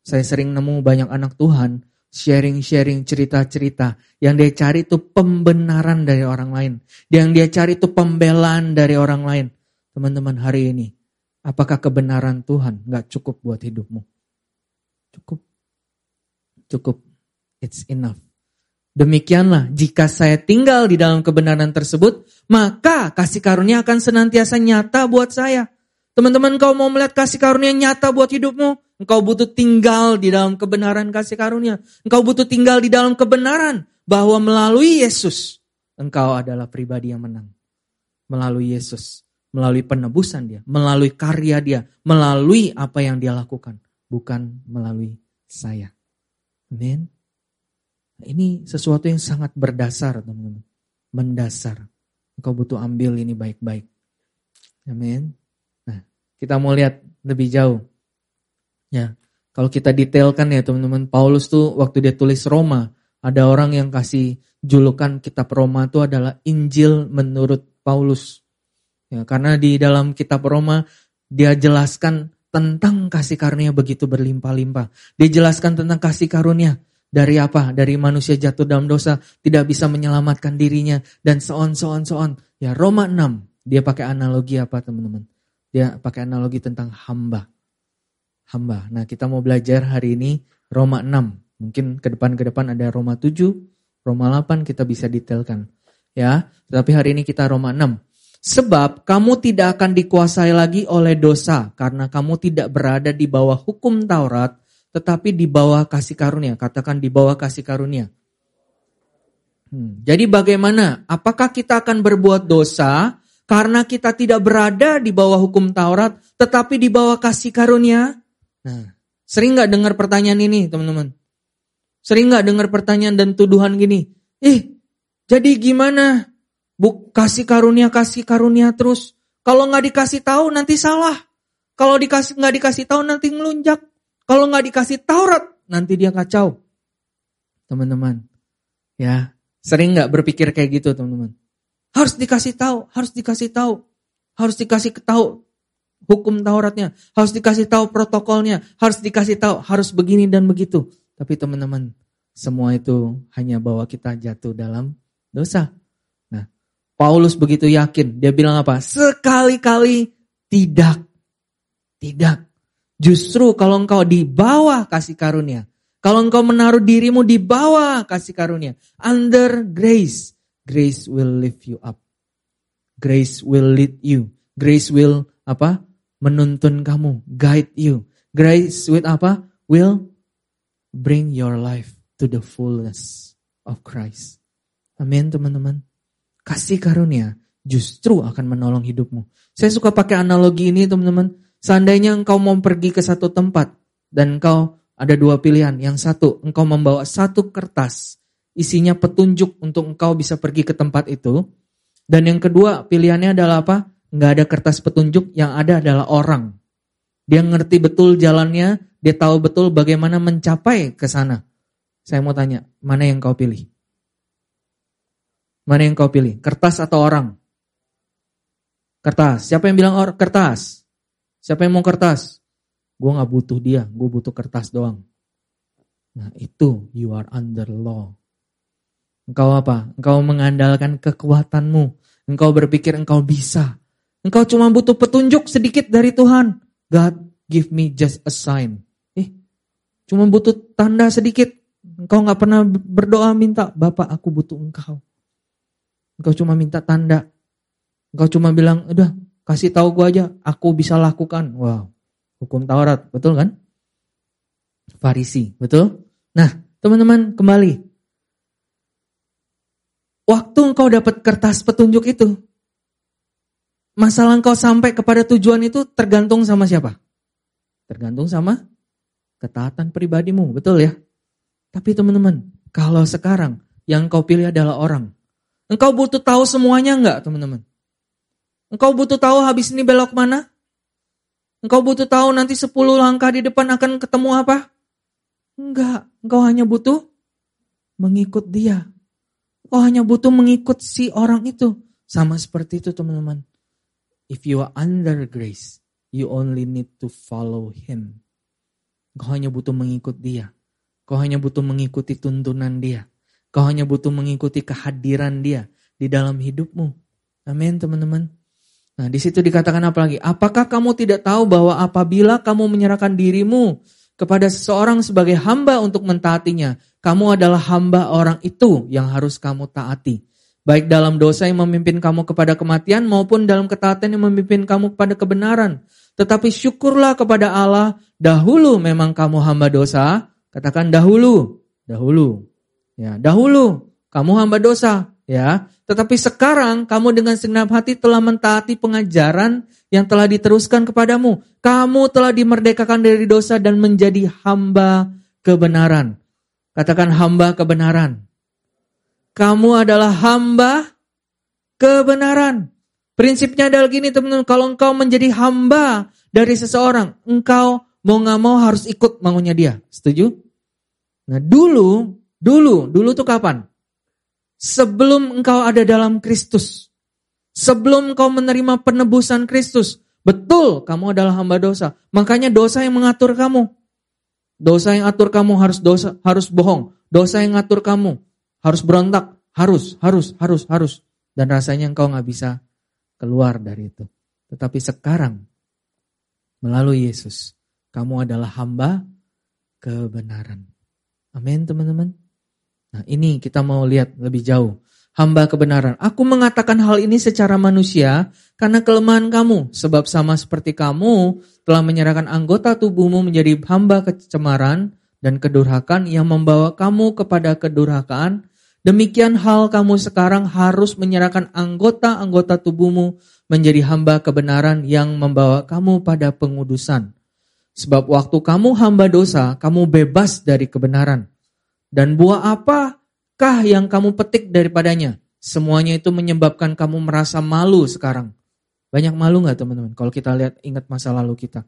Saya sering nemu banyak anak Tuhan sharing-sharing cerita-cerita. Yang dia cari itu pembenaran dari orang lain. Yang dia cari itu pembelaan dari orang lain. Teman-teman hari ini, apakah kebenaran Tuhan nggak cukup buat hidupmu? Cukup. Cukup. It's enough. Demikianlah, jika saya tinggal di dalam kebenaran tersebut, maka kasih karunia akan senantiasa nyata buat saya. Teman-teman, kau mau melihat kasih karunia nyata buat hidupmu? Engkau butuh tinggal di dalam kebenaran kasih karunia. Engkau butuh tinggal di dalam kebenaran bahwa melalui Yesus, engkau adalah pribadi yang menang. Melalui Yesus, melalui penebusan dia, melalui karya dia, melalui apa yang dia lakukan. Bukan melalui saya. Amin. Ini sesuatu yang sangat berdasar, teman-teman. Mendasar. Engkau butuh ambil ini baik-baik. Amin. Nah, kita mau lihat lebih jauh. Ya, kalau kita detailkan ya teman-teman, Paulus tuh waktu dia tulis Roma, ada orang yang kasih julukan kitab Roma itu adalah Injil menurut Paulus. Ya, karena di dalam kitab Roma dia jelaskan tentang kasih karunia begitu berlimpah-limpah. Dia jelaskan tentang kasih karunia dari apa? Dari manusia jatuh dalam dosa, tidak bisa menyelamatkan dirinya, dan so on, so. Ya Roma 6, dia pakai analogi apa teman-teman? Dia pakai analogi tentang hamba. Hamba. Nah kita mau belajar hari ini Roma 6. Mungkin ke depan ke depan ada Roma 7, Roma 8 kita bisa detailkan. Ya, tetapi hari ini kita Roma 6. Sebab kamu tidak akan dikuasai lagi oleh dosa karena kamu tidak berada di bawah hukum Taurat tetapi di bawah kasih karunia. Katakan di bawah kasih karunia. Hmm. Jadi bagaimana? Apakah kita akan berbuat dosa karena kita tidak berada di bawah hukum Taurat, tetapi di bawah kasih karunia? Nah, sering nggak dengar pertanyaan ini, teman-teman? Sering nggak dengar pertanyaan dan tuduhan gini? Eh, jadi gimana? Buk kasih karunia, kasih karunia terus. Kalau nggak dikasih tahu nanti salah. Kalau dikasih nggak dikasih tahu nanti ngelunjak. Kalau nggak dikasih Taurat, nanti dia kacau. Teman-teman, ya sering nggak berpikir kayak gitu teman-teman. Harus dikasih tahu, harus dikasih tahu, harus dikasih tahu hukum Tauratnya, harus dikasih tahu protokolnya, harus dikasih tahu harus begini dan begitu. Tapi teman-teman, semua itu hanya bawa kita jatuh dalam dosa. Paulus begitu yakin, dia bilang apa? Sekali-kali tidak. Tidak. Justru kalau engkau di bawah kasih karunia, kalau engkau menaruh dirimu di bawah kasih karunia, under grace, grace will lift you up. Grace will lead you. Grace will apa? Menuntun kamu, guide you. Grace with apa? Will bring your life to the fullness of Christ. Amin teman-teman. Kasih karunia justru akan menolong hidupmu. Saya suka pakai analogi ini teman-teman. Seandainya engkau mau pergi ke satu tempat dan engkau ada dua pilihan. Yang satu, engkau membawa satu kertas isinya petunjuk untuk engkau bisa pergi ke tempat itu. Dan yang kedua, pilihannya adalah apa? Enggak ada kertas petunjuk, yang ada adalah orang. Dia ngerti betul jalannya, dia tahu betul bagaimana mencapai ke sana. Saya mau tanya, mana yang kau pilih? Mana yang kau pilih? Kertas atau orang? Kertas. Siapa yang bilang or kertas? Siapa yang mau kertas? Gue gak butuh dia, gue butuh kertas doang. Nah itu you are under law. Engkau apa? Engkau mengandalkan kekuatanmu. Engkau berpikir engkau bisa. Engkau cuma butuh petunjuk sedikit dari Tuhan. God give me just a sign. Eh, cuma butuh tanda sedikit. Engkau gak pernah berdoa minta, Bapak aku butuh engkau. Engkau cuma minta tanda. Engkau cuma bilang, udah Kasih tahu gue aja, aku bisa lakukan. Wow, hukum Taurat, betul kan? Farisi, betul? Nah, teman-teman kembali. Waktu engkau dapat kertas petunjuk itu, masalah engkau sampai kepada tujuan itu tergantung sama siapa? Tergantung sama ketaatan pribadimu, betul ya? Tapi teman-teman, kalau sekarang yang kau pilih adalah orang, engkau butuh tahu semuanya enggak teman-teman? Engkau butuh tahu habis ini belok mana? Engkau butuh tahu nanti 10 langkah di depan akan ketemu apa? Enggak, engkau hanya butuh mengikut dia. Engkau hanya butuh mengikut si orang itu. Sama seperti itu teman-teman. If you are under grace, you only need to follow him. Engkau hanya butuh mengikut dia. Kau hanya butuh mengikuti tuntunan dia. Kau hanya butuh mengikuti kehadiran dia di dalam hidupmu. Amin teman-teman. Nah di situ dikatakan apa lagi? Apakah kamu tidak tahu bahwa apabila kamu menyerahkan dirimu kepada seseorang sebagai hamba untuk mentaatinya, kamu adalah hamba orang itu yang harus kamu taati. Baik dalam dosa yang memimpin kamu kepada kematian maupun dalam ketaatan yang memimpin kamu kepada kebenaran. Tetapi syukurlah kepada Allah, dahulu memang kamu hamba dosa, Katakan dahulu, dahulu. Ya, dahulu kamu hamba dosa, ya. Tetapi sekarang kamu dengan segenap hati telah mentaati pengajaran yang telah diteruskan kepadamu. Kamu telah dimerdekakan dari dosa dan menjadi hamba kebenaran. Katakan hamba kebenaran. Kamu adalah hamba kebenaran. Prinsipnya adalah gini teman-teman, kalau engkau menjadi hamba dari seseorang, engkau mau nggak mau harus ikut maunya dia. Setuju? Nah dulu, dulu, dulu tuh kapan? Sebelum engkau ada dalam Kristus. Sebelum engkau menerima penebusan Kristus. Betul, kamu adalah hamba dosa. Makanya dosa yang mengatur kamu. Dosa yang atur kamu harus dosa, harus bohong. Dosa yang ngatur kamu harus berontak, harus, harus, harus, harus. Dan rasanya engkau nggak bisa keluar dari itu. Tetapi sekarang melalui Yesus kamu adalah hamba kebenaran. Amin teman-teman. Nah ini kita mau lihat lebih jauh. Hamba kebenaran. Aku mengatakan hal ini secara manusia karena kelemahan kamu. Sebab sama seperti kamu telah menyerahkan anggota tubuhmu menjadi hamba kecemaran dan kedurhakan yang membawa kamu kepada kedurhakaan. Demikian hal kamu sekarang harus menyerahkan anggota-anggota tubuhmu menjadi hamba kebenaran yang membawa kamu pada pengudusan. Sebab waktu kamu hamba dosa, kamu bebas dari kebenaran. Dan buah apakah yang kamu petik daripadanya? Semuanya itu menyebabkan kamu merasa malu sekarang. Banyak malu gak teman-teman? Kalau kita lihat ingat masa lalu kita.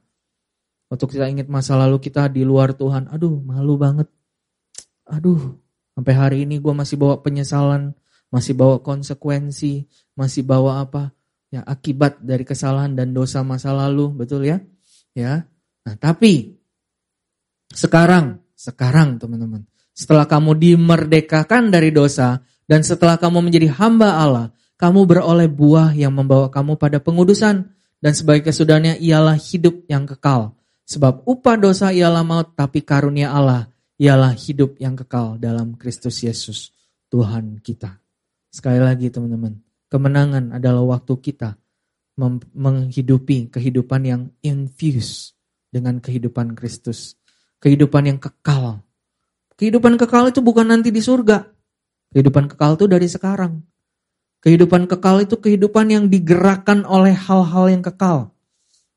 Waktu kita ingat masa lalu kita di luar Tuhan, aduh malu banget. Aduh, sampai hari ini gue masih bawa penyesalan, masih bawa konsekuensi, masih bawa apa? Ya akibat dari kesalahan dan dosa masa lalu, betul ya? Ya, Nah, tapi sekarang, sekarang teman-teman, setelah kamu dimerdekakan dari dosa dan setelah kamu menjadi hamba Allah, kamu beroleh buah yang membawa kamu pada pengudusan dan sebagai kesudahannya ialah hidup yang kekal. Sebab upah dosa ialah maut, tapi karunia Allah ialah hidup yang kekal dalam Kristus Yesus, Tuhan kita. Sekali lagi teman-teman, kemenangan adalah waktu kita menghidupi kehidupan yang infused dengan kehidupan Kristus. Kehidupan yang kekal. Kehidupan kekal itu bukan nanti di surga. Kehidupan kekal itu dari sekarang. Kehidupan kekal itu kehidupan yang digerakkan oleh hal-hal yang kekal.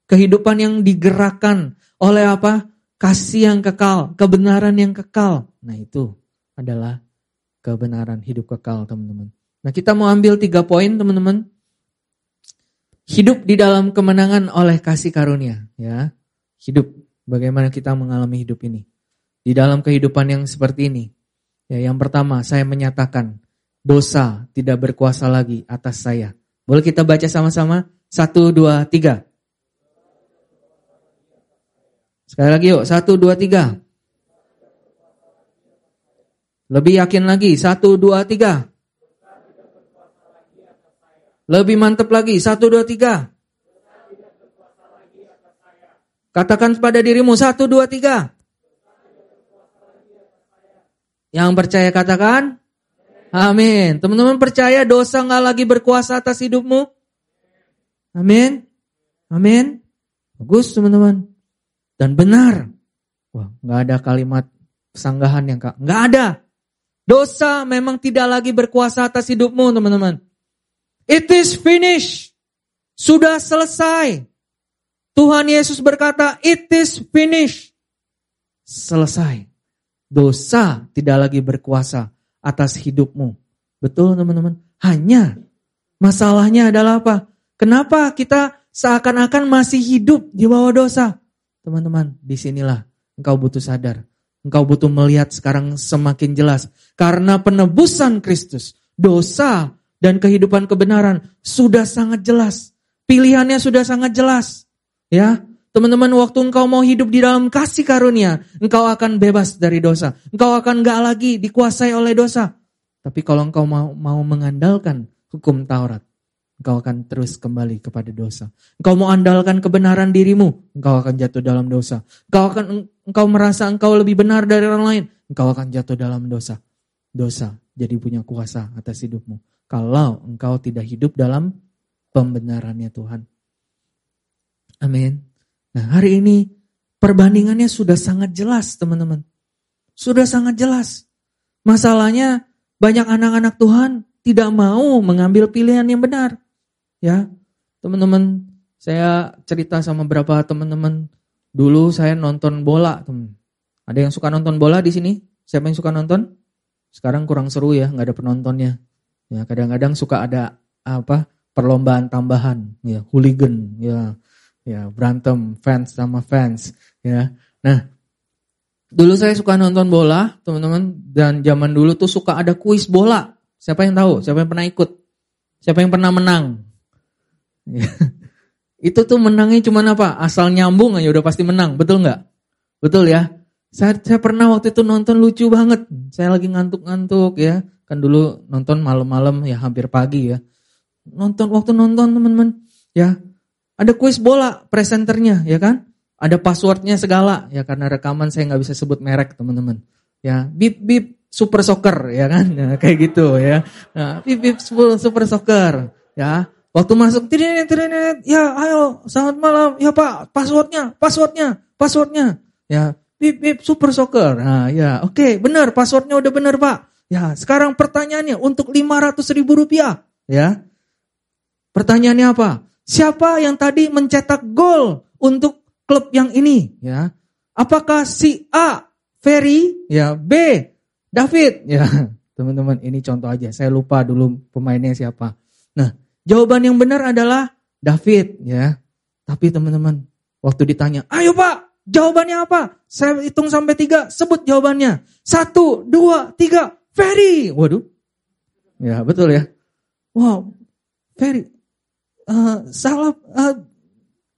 Kehidupan yang digerakkan oleh apa? Kasih yang kekal, kebenaran yang kekal. Nah itu adalah kebenaran hidup kekal teman-teman. Nah kita mau ambil tiga poin teman-teman. Hidup di dalam kemenangan oleh kasih karunia. ya hidup, bagaimana kita mengalami hidup ini. Di dalam kehidupan yang seperti ini, ya yang pertama saya menyatakan dosa tidak berkuasa lagi atas saya. Boleh kita baca sama-sama? Satu, dua, tiga. Sekali lagi yuk, satu, dua, tiga. Lebih yakin lagi, satu, dua, tiga. Lebih mantap lagi, satu, dua, tiga. Katakan pada dirimu satu dua tiga. Yang percaya katakan. Amin. Teman-teman percaya dosa nggak lagi berkuasa atas hidupmu? Amin. Amin. Bagus teman-teman. Dan benar. Wah, nggak ada kalimat sanggahan yang kak. Nggak ada. Dosa memang tidak lagi berkuasa atas hidupmu teman-teman. It is finished. Sudah selesai. Tuhan Yesus berkata, it is finished. Selesai. Dosa tidak lagi berkuasa atas hidupmu. Betul teman-teman? Hanya masalahnya adalah apa? Kenapa kita seakan-akan masih hidup di bawah dosa? Teman-teman, di sinilah engkau butuh sadar. Engkau butuh melihat sekarang semakin jelas. Karena penebusan Kristus, dosa dan kehidupan kebenaran sudah sangat jelas. Pilihannya sudah sangat jelas. Ya, Teman-teman, waktu engkau mau hidup di dalam kasih karunia, engkau akan bebas dari dosa. Engkau akan gak lagi dikuasai oleh dosa. Tapi kalau engkau mau, mau mengandalkan hukum Taurat, engkau akan terus kembali kepada dosa. Engkau mau andalkan kebenaran dirimu, engkau akan jatuh dalam dosa. Engkau akan engkau merasa engkau lebih benar dari orang lain, engkau akan jatuh dalam dosa. Dosa jadi punya kuasa atas hidupmu. Kalau engkau tidak hidup dalam pembenarannya Tuhan. Amin. Nah hari ini perbandingannya sudah sangat jelas teman-teman. Sudah sangat jelas. Masalahnya banyak anak-anak Tuhan tidak mau mengambil pilihan yang benar. Ya, teman-teman, saya cerita sama beberapa teman-teman. Dulu saya nonton bola, teman. Ada yang suka nonton bola di sini? Siapa yang suka nonton? Sekarang kurang seru ya, nggak ada penontonnya. Ya, kadang-kadang suka ada apa perlombaan tambahan, ya, hooligan, ya, ya berantem fans sama fans ya. Nah, dulu saya suka nonton bola, teman-teman, dan zaman dulu tuh suka ada kuis bola. Siapa yang tahu? Siapa yang pernah ikut? Siapa yang pernah menang? Ya. Itu tuh menangnya cuma apa? Asal nyambung aja udah pasti menang, betul nggak? Betul ya? Saya, saya pernah waktu itu nonton lucu banget. Saya lagi ngantuk-ngantuk ya. Kan dulu nonton malam-malam ya hampir pagi ya. Nonton waktu nonton teman-teman ya ada kuis bola presenternya, ya kan? Ada passwordnya segala, ya karena rekaman saya nggak bisa sebut merek teman-teman. Ya, bip bip super soccer, ya kan? Ya, kayak gitu ya. Nah, bip bip super soccer, ya. Waktu masuk trinet trinet, ya ayo selamat malam, ya pak, passwordnya, passwordnya, passwordnya, ya bip bip super soccer. Nah, ya oke, okay, benar passwordnya udah benar pak. Ya, sekarang pertanyaannya untuk 500 ribu rupiah, ya. Pertanyaannya apa? Siapa yang tadi mencetak gol untuk klub yang ini? Ya, apakah si A Ferry, ya B David, ya teman-teman ini contoh aja. Saya lupa dulu pemainnya siapa. Nah, jawaban yang benar adalah David, ya. Tapi teman-teman, waktu ditanya, ayo pak, jawabannya apa? Saya hitung sampai tiga, sebut jawabannya. Satu, dua, tiga, Ferry. Waduh, ya betul ya. Wow, Ferry uh, salah uh,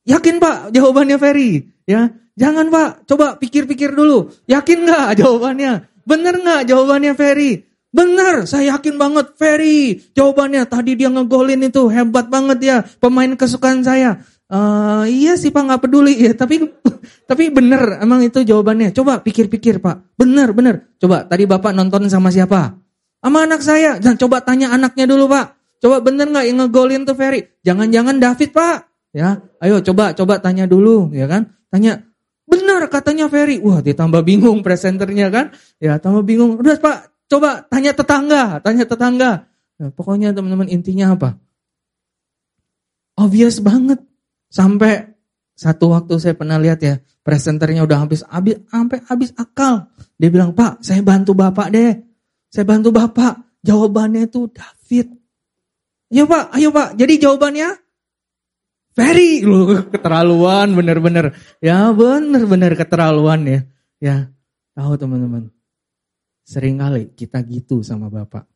yakin Pak jawabannya Ferry ya. Jangan Pak coba pikir-pikir dulu. Yakin nggak jawabannya? Bener nggak jawabannya Ferry? Bener saya yakin banget Ferry. Jawabannya tadi dia ngegolin itu hebat banget ya pemain kesukaan saya. Uh, iya sih pak nggak peduli ya tapi tapi bener emang itu jawabannya. Coba pikir-pikir pak. Bener bener. Coba tadi bapak nonton sama siapa? Sama anak saya. Dan coba tanya anaknya dulu pak Coba bener nggak yang ngegolin tuh Ferry? Jangan-jangan David pak? Ya, ayo coba coba tanya dulu, ya kan? Tanya, benar katanya Ferry. Wah, ditambah bingung presenternya kan? Ya, tambah bingung. Udah pak, coba tanya tetangga, tanya tetangga. Nah, pokoknya teman-teman intinya apa? Obvious banget. Sampai satu waktu saya pernah lihat ya, presenternya udah habis habis sampai habis akal. Dia bilang, "Pak, saya bantu Bapak deh. Saya bantu Bapak." Jawabannya itu David. Ayo pak, ayo pak. Jadi jawabannya very lu keterlaluan bener-bener. Ya bener-bener keterlaluan ya. Ya tahu teman-teman. Seringkali kita gitu sama bapak.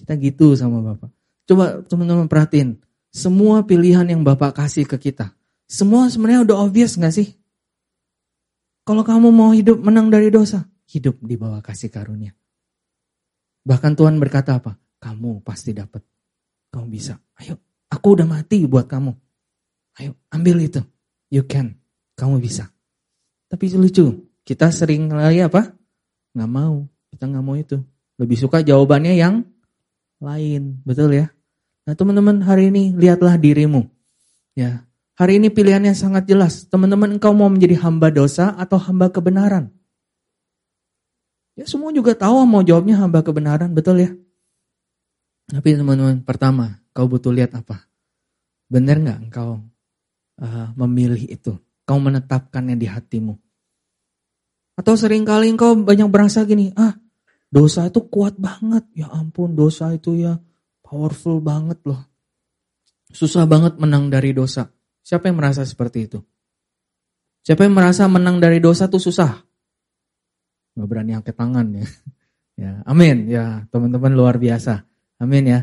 Kita gitu sama bapak. Coba teman-teman perhatiin. Semua pilihan yang bapak kasih ke kita. Semua sebenarnya udah obvious gak sih? Kalau kamu mau hidup menang dari dosa. Hidup di bawah kasih karunia. Bahkan Tuhan berkata apa? Kamu pasti dapat kamu bisa. Ayo, aku udah mati buat kamu. Ayo, ambil itu. You can. Kamu bisa. Tapi lucu, kita sering lagi apa? Nggak mau. Kita nggak mau itu. Lebih suka jawabannya yang lain. Betul ya? Nah teman-teman hari ini lihatlah dirimu. Ya, hari ini pilihannya sangat jelas. Teman-teman engkau mau menjadi hamba dosa atau hamba kebenaran? Ya semua juga tahu mau jawabnya hamba kebenaran, betul ya? Tapi teman-teman, pertama, kau butuh lihat apa? Benar nggak engkau uh, memilih itu? Kau menetapkannya di hatimu? Atau sering kali engkau banyak berasa gini, ah dosa itu kuat banget. Ya ampun, dosa itu ya powerful banget loh. Susah banget menang dari dosa. Siapa yang merasa seperti itu? Siapa yang merasa menang dari dosa itu susah? Gak berani angkat tangan ya. Ya, amin. Ya, teman-teman luar biasa. Amin ya.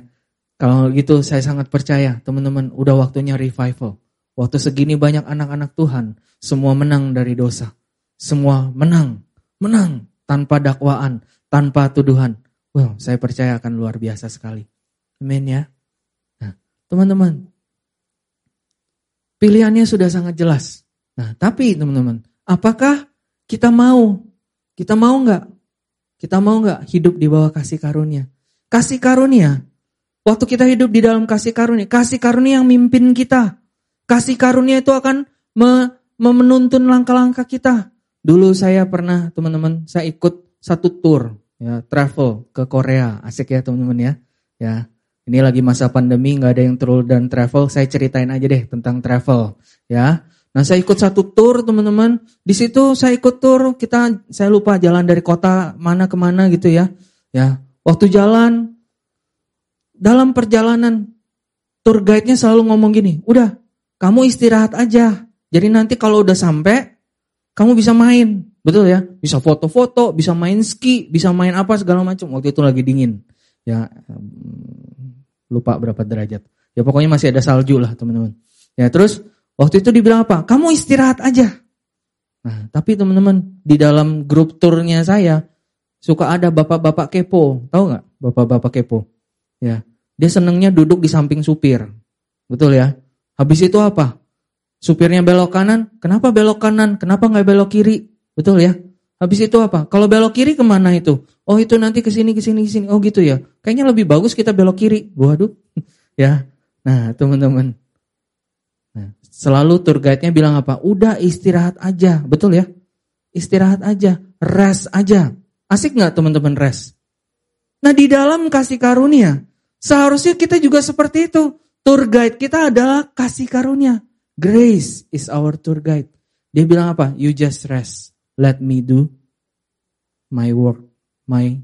Kalau gitu saya sangat percaya teman-teman udah waktunya revival. Waktu segini banyak anak-anak Tuhan, semua menang dari dosa. Semua menang, menang tanpa dakwaan, tanpa tuduhan. Well, saya percaya akan luar biasa sekali. Amin ya. Nah, teman-teman, pilihannya sudah sangat jelas. Nah, tapi teman-teman, apakah kita mau? Kita mau nggak? Kita mau nggak hidup di bawah kasih karunia? Kasih karunia, waktu kita hidup di dalam kasih karunia, kasih karunia yang mimpin kita. Kasih karunia itu akan me, menuntun langkah-langkah kita. Dulu saya pernah, teman-teman, saya ikut satu tour, ya, travel ke Korea. Asik ya teman-teman ya. Ya, ini lagi masa pandemi, nggak ada yang tour dan travel. Saya ceritain aja deh tentang travel, ya. Nah saya ikut satu tour teman-teman. Di situ saya ikut tour, kita saya lupa jalan dari kota mana ke mana gitu ya. Ya, waktu jalan dalam perjalanan tour guide-nya selalu ngomong gini, udah kamu istirahat aja. Jadi nanti kalau udah sampai kamu bisa main, betul ya? Bisa foto-foto, bisa main ski, bisa main apa segala macam. Waktu itu lagi dingin, ya lupa berapa derajat. Ya pokoknya masih ada salju lah teman-teman. Ya terus Waktu itu dibilang apa? Kamu istirahat aja. Nah, tapi teman-teman, di dalam grup turnya saya, suka ada bapak-bapak kepo. Tahu nggak bapak-bapak kepo? Ya, dia senengnya duduk di samping supir. Betul ya? Habis itu apa? Supirnya belok kanan, kenapa belok kanan? Kenapa nggak belok kiri? Betul ya? Habis itu apa? Kalau belok kiri ke mana itu? Oh itu nanti ke sini, ke sini, ke sini. Oh gitu ya. Kayaknya lebih bagus kita belok kiri. Waduh. ya. Nah teman-teman. Nah, selalu tour guide-nya bilang apa? Udah istirahat aja, betul ya? Istirahat aja, rest aja. Asik nggak teman-teman rest? Nah di dalam kasih karunia, seharusnya kita juga seperti itu. Tour guide kita adalah kasih karunia. Grace is our tour guide. Dia bilang apa? You just rest. Let me do my work, my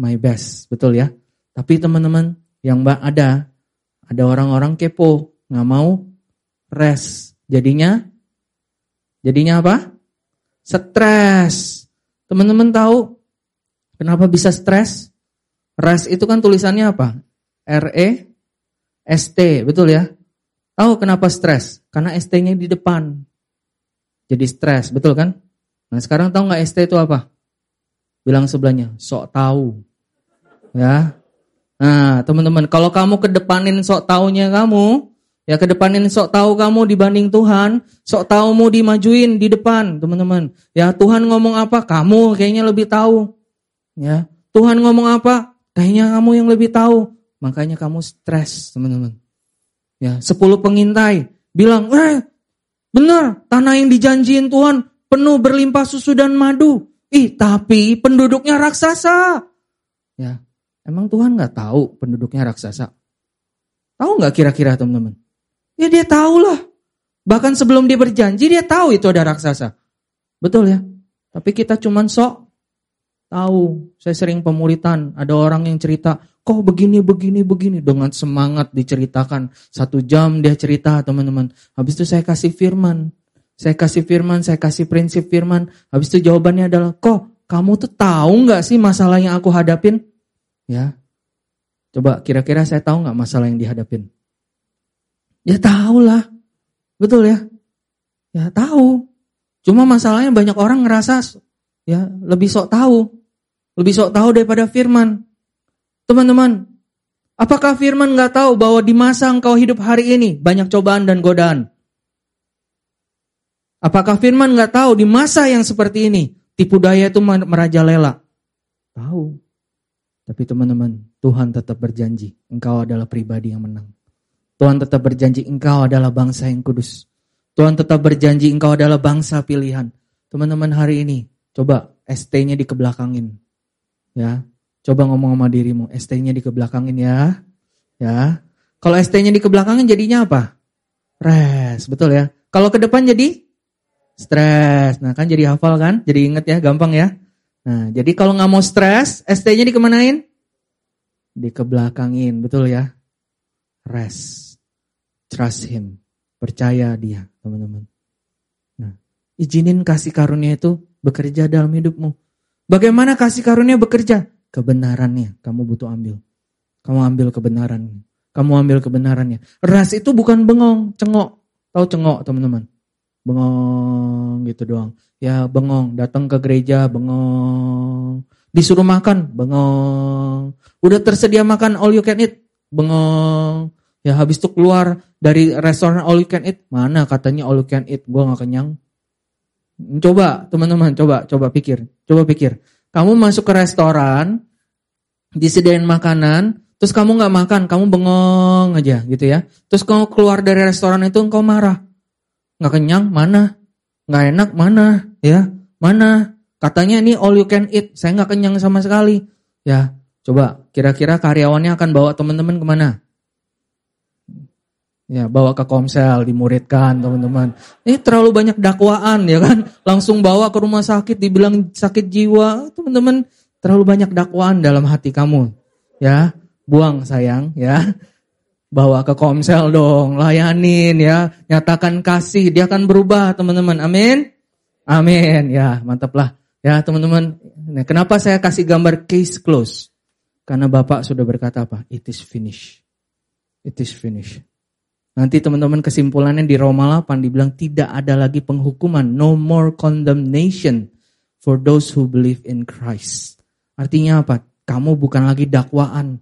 my best. Betul ya? Tapi teman-teman yang mbak ada, ada orang-orang kepo, nggak mau rest. Jadinya jadinya apa? Stres. Teman-teman tahu kenapa bisa stres? Rest itu kan tulisannya apa? R E S T, betul ya? Tahu kenapa stres? Karena ST-nya di depan. Jadi stres, betul kan? Nah, sekarang tahu nggak ST itu apa? Bilang sebelahnya, sok tahu. Ya. Nah, teman-teman, kalau kamu kedepanin sok taunya kamu, Ya kedepanin sok tahu kamu dibanding Tuhan, sok tahumu dimajuin di depan, teman-teman. Ya Tuhan ngomong apa, kamu kayaknya lebih tahu. Ya Tuhan ngomong apa, kayaknya kamu yang lebih tahu. Makanya kamu stres, teman-teman. Ya sepuluh pengintai bilang, eh benar tanah yang dijanjiin Tuhan penuh berlimpah susu dan madu. Ih tapi penduduknya raksasa. Ya emang Tuhan nggak tahu penduduknya raksasa? Tahu nggak kira-kira teman-teman? Ya dia tahu lah. Bahkan sebelum dia berjanji dia tahu itu ada raksasa. Betul ya? Tapi kita cuman sok tahu. Saya sering pemuritan, ada orang yang cerita, kok begini, begini, begini. Dengan semangat diceritakan. Satu jam dia cerita teman-teman. Habis itu saya kasih firman. Saya kasih firman, saya kasih prinsip firman. Habis itu jawabannya adalah, kok kamu tuh tahu nggak sih masalah yang aku hadapin? Ya, Coba kira-kira saya tahu nggak masalah yang dihadapin? Ya tahu lah. Betul ya? Ya tahu. Cuma masalahnya banyak orang ngerasa ya lebih sok tahu. Lebih sok tahu daripada firman. Teman-teman, apakah firman nggak tahu bahwa di masa engkau hidup hari ini banyak cobaan dan godaan? Apakah firman nggak tahu di masa yang seperti ini tipu daya itu merajalela? Tahu. Tapi teman-teman, Tuhan tetap berjanji, engkau adalah pribadi yang menang. Tuhan tetap berjanji engkau adalah bangsa yang kudus. Tuhan tetap berjanji engkau adalah bangsa pilihan. Teman-teman hari ini, coba ST-nya dikebelakangin. Ya, coba ngomong sama dirimu, ST-nya dikebelakangin ya. Ya. Kalau ST-nya dikebelakangin jadinya apa? Rest, betul ya. Kalau ke depan jadi stres. Nah, kan jadi hafal kan? Jadi inget ya, gampang ya. Nah, jadi kalau nggak mau stres, ST-nya dikemanain? Dikebelakangin, betul ya. Rest. Trust him. Percaya dia, teman-teman. Nah, izinin kasih karunia itu bekerja dalam hidupmu. Bagaimana kasih karunia bekerja? Kebenarannya kamu butuh ambil. Kamu ambil kebenarannya. Kamu ambil kebenarannya. Ras itu bukan bengong, cengok. Tahu cengok teman-teman? Bengong gitu doang. Ya bengong, datang ke gereja bengong. Disuruh makan, bengong. Udah tersedia makan all you can eat, bengong. Ya habis itu keluar dari restoran all you can eat, mana katanya all you can eat, gua nggak kenyang. Coba teman-teman, coba coba pikir, coba pikir. Kamu masuk ke restoran, disediain makanan, terus kamu nggak makan, kamu bengong aja gitu ya. Terus kamu keluar dari restoran itu engkau marah, nggak kenyang, mana? Nggak enak, mana? Ya, mana? Katanya ini all you can eat, saya nggak kenyang sama sekali. Ya, coba kira-kira karyawannya akan bawa teman-teman ke mana? Ya, bawa ke komsel, dimuridkan teman-teman. Ini terlalu banyak dakwaan ya kan. Langsung bawa ke rumah sakit, dibilang sakit jiwa. Teman-teman, terlalu banyak dakwaan dalam hati kamu. Ya, buang sayang ya. Bawa ke komsel dong, layanin ya. Nyatakan kasih, dia akan berubah teman-teman. Amin. Amin. Ya, mantap lah. Ya teman-teman, nah, kenapa saya kasih gambar case close? Karena Bapak sudah berkata apa? It is finished. It is finished. Nanti teman-teman kesimpulannya di Roma 8 dibilang tidak ada lagi penghukuman, no more condemnation for those who believe in Christ. Artinya apa? Kamu bukan lagi dakwaan,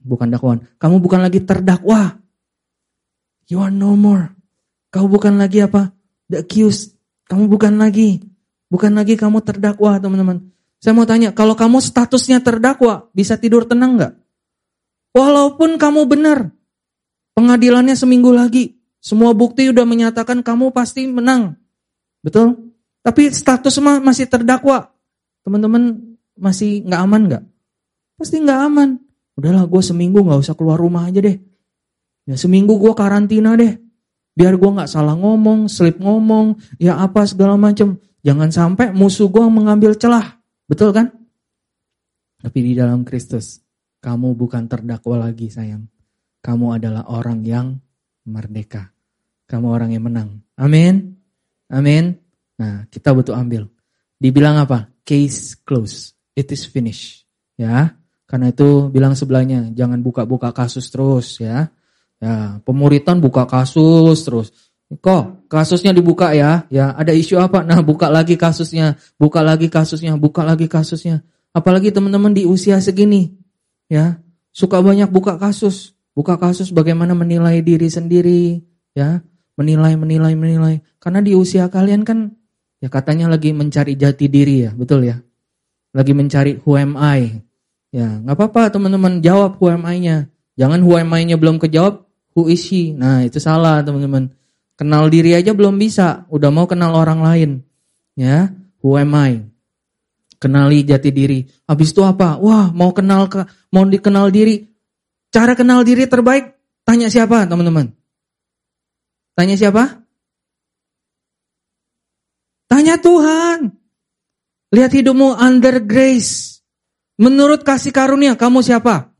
bukan dakwaan. Kamu bukan lagi terdakwa. You are no more. Kau bukan lagi apa? The accused. Kamu bukan lagi. Bukan lagi kamu terdakwa, teman-teman. Saya mau tanya, kalau kamu statusnya terdakwa, bisa tidur tenang nggak? Walaupun kamu benar, Pengadilannya seminggu lagi. Semua bukti udah menyatakan kamu pasti menang. Betul? Tapi status mah masih terdakwa. Teman-teman masih nggak aman nggak? Pasti nggak aman. Udahlah gue seminggu nggak usah keluar rumah aja deh. Ya seminggu gue karantina deh. Biar gue nggak salah ngomong, slip ngomong, ya apa segala macem. Jangan sampai musuh gue mengambil celah. Betul kan? Tapi di dalam Kristus, kamu bukan terdakwa lagi sayang kamu adalah orang yang merdeka. Kamu orang yang menang. Amin. Amin. Nah, kita butuh ambil. Dibilang apa? Case close. It is finished. Ya. Karena itu bilang sebelahnya, jangan buka-buka kasus terus ya. Ya, pemuritan buka kasus terus. Kok kasusnya dibuka ya? Ya, ada isu apa? Nah, buka lagi kasusnya, buka lagi kasusnya, buka lagi kasusnya. Apalagi teman-teman di usia segini, ya, suka banyak buka kasus. Buka kasus bagaimana menilai diri sendiri, ya, menilai, menilai, menilai. Karena di usia kalian kan, ya katanya lagi mencari jati diri ya, betul ya. Lagi mencari who am I. Ya, nggak apa-apa teman-teman jawab who am I-nya. Jangan who am I-nya belum kejawab, who is she. Nah itu salah teman-teman. Kenal diri aja belum bisa, udah mau kenal orang lain. Ya, who am I? Kenali jati diri. Habis itu apa? Wah, mau kenal ke mau dikenal diri, Cara kenal diri terbaik, tanya siapa teman-teman? Tanya siapa? Tanya Tuhan. Lihat hidupmu under grace. Menurut kasih karunia, kamu siapa?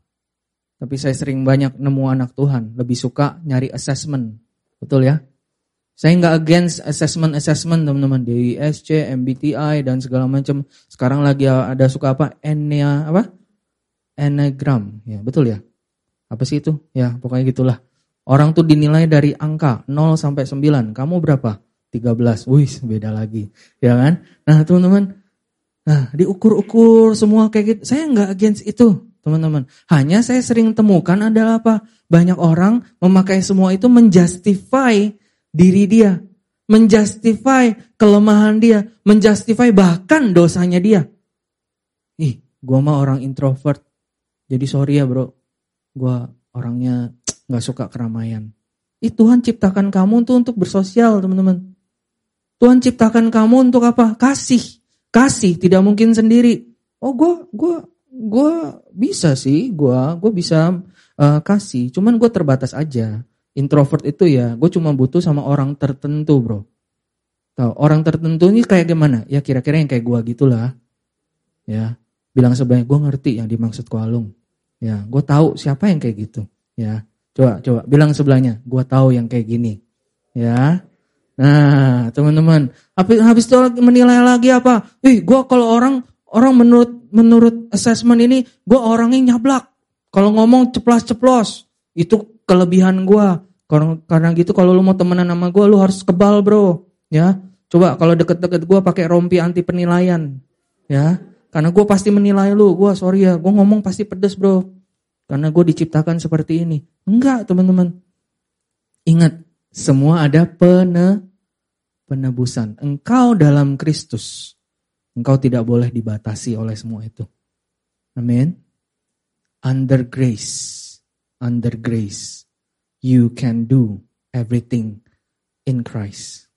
Tapi saya sering banyak nemu anak Tuhan, lebih suka nyari assessment. Betul ya? Saya nggak against assessment-assessment teman-teman. DISC, MBTI, dan segala macam. Sekarang lagi ada suka apa? Enia, apa? Enneagram. Ya, betul ya? Apa sih itu? Ya, pokoknya gitulah. Orang tuh dinilai dari angka 0 sampai 9. Kamu berapa? 13. Wih, beda lagi. Ya kan? Nah, teman-teman. Nah, diukur-ukur semua kayak gitu. Saya nggak against itu, teman-teman. Hanya saya sering temukan adalah apa? Banyak orang memakai semua itu menjustify diri dia. Menjustify kelemahan dia. Menjustify bahkan dosanya dia. Ih, gua mah orang introvert. Jadi sorry ya bro, gue orangnya nggak suka keramaian. Itu Tuhan ciptakan kamu untuk untuk bersosial teman-teman. Tuhan ciptakan kamu untuk apa? Kasih, kasih tidak mungkin sendiri. Oh gue gue gue bisa sih, gue gue bisa uh, kasih. Cuman gue terbatas aja. Introvert itu ya, gue cuma butuh sama orang tertentu bro. Tahu orang tertentu ini kayak gimana? Ya kira-kira yang kayak gue gitulah. Ya, bilang sebanyak gue ngerti yang dimaksud Kualung. Ya, gue tahu siapa yang kayak gitu. Ya, coba coba bilang sebelahnya, gue tahu yang kayak gini. Ya, nah teman-teman, habis habis itu menilai lagi apa? Ih, gue kalau orang orang menurut menurut assessment ini, gue orangnya nyablak. Kalau ngomong ceplos-ceplos, itu kelebihan gue. Karena, karena gitu kalau lu mau temenan sama gue, lu harus kebal bro. Ya, coba kalau deket-deket gue pakai rompi anti penilaian. Ya, karena gue pasti menilai lu. Gue sorry ya, gue ngomong pasti pedes bro. Karena gue diciptakan seperti ini. Enggak teman-teman. Ingat, semua ada pene, penebusan. Engkau dalam Kristus. Engkau tidak boleh dibatasi oleh semua itu. Amin. Under grace. Under grace you can do everything in Christ.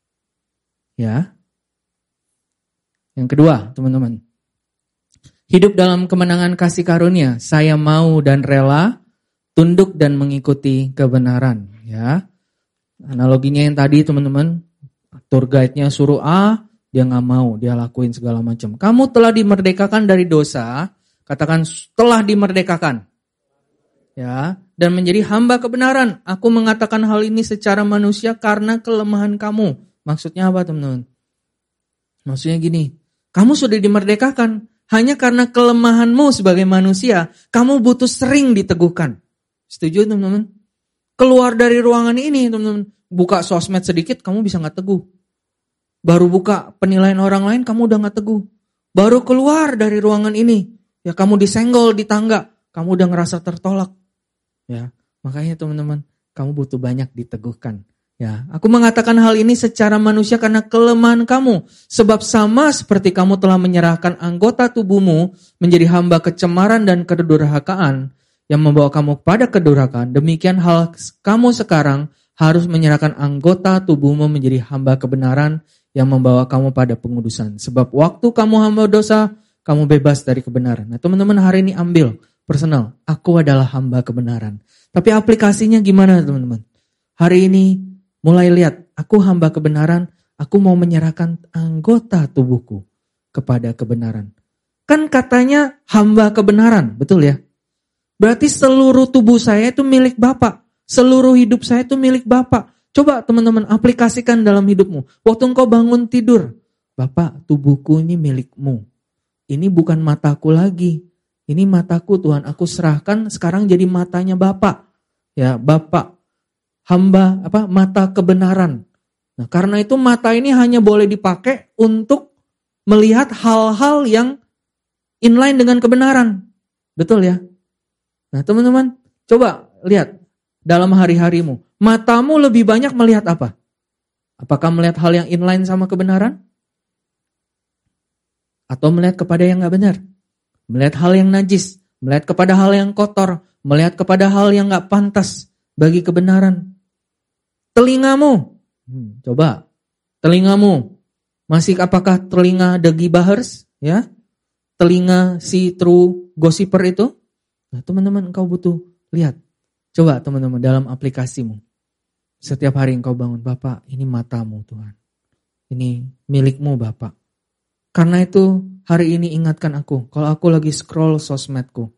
Ya. Yang kedua, teman-teman. Hidup dalam kemenangan kasih karunia. Saya mau dan rela tunduk dan mengikuti kebenaran, ya. Analoginya yang tadi, teman-teman. Tour guide-nya suruh A, dia nggak mau, dia lakuin segala macam. Kamu telah dimerdekakan dari dosa, katakan telah dimerdekakan. Ya, dan menjadi hamba kebenaran. Aku mengatakan hal ini secara manusia karena kelemahan kamu. Maksudnya apa teman-teman? Maksudnya gini, kamu sudah dimerdekakan. Hanya karena kelemahanmu sebagai manusia, kamu butuh sering diteguhkan. Setuju teman-teman? Keluar dari ruangan ini teman-teman, buka sosmed sedikit kamu bisa nggak teguh. Baru buka penilaian orang lain kamu udah nggak teguh. Baru keluar dari ruangan ini, ya kamu disenggol di tangga, kamu udah ngerasa tertolak. Ya, makanya teman-teman, kamu butuh banyak diteguhkan. Ya, aku mengatakan hal ini secara manusia karena kelemahan kamu. Sebab sama seperti kamu telah menyerahkan anggota tubuhmu menjadi hamba kecemaran dan kedurhakaan yang membawa kamu pada kedurhakaan, demikian hal kamu sekarang harus menyerahkan anggota tubuhmu menjadi hamba kebenaran yang membawa kamu pada pengudusan. Sebab waktu kamu hamba dosa, kamu bebas dari kebenaran. Nah teman-teman hari ini ambil personal. Aku adalah hamba kebenaran. Tapi aplikasinya gimana teman-teman? Hari ini mulai lihat, aku hamba kebenaran, aku mau menyerahkan anggota tubuhku kepada kebenaran. Kan katanya hamba kebenaran, betul ya? Berarti seluruh tubuh saya itu milik Bapak. Seluruh hidup saya itu milik Bapak. Coba teman-teman aplikasikan dalam hidupmu. Waktu engkau bangun tidur, Bapak tubuhku ini milikmu. Ini bukan mataku lagi, ini mataku Tuhan, aku serahkan sekarang jadi matanya Bapak. Ya, Bapak hamba apa? Mata kebenaran. Nah, karena itu mata ini hanya boleh dipakai untuk melihat hal-hal yang inline dengan kebenaran. Betul ya? Nah, teman-teman, coba lihat dalam hari-harimu. Matamu lebih banyak melihat apa? Apakah melihat hal yang inline sama kebenaran? Atau melihat kepada yang nggak benar? melihat hal yang najis, melihat kepada hal yang kotor, melihat kepada hal yang gak pantas bagi kebenaran. Telingamu, hmm, coba, telingamu, masih apakah telinga degi bahers, ya? Telinga si true gossiper itu? Nah teman-teman engkau butuh lihat. Coba teman-teman dalam aplikasimu. Setiap hari engkau bangun, Bapak ini matamu Tuhan. Ini milikmu Bapak. Karena itu hari ini ingatkan aku, kalau aku lagi scroll sosmedku,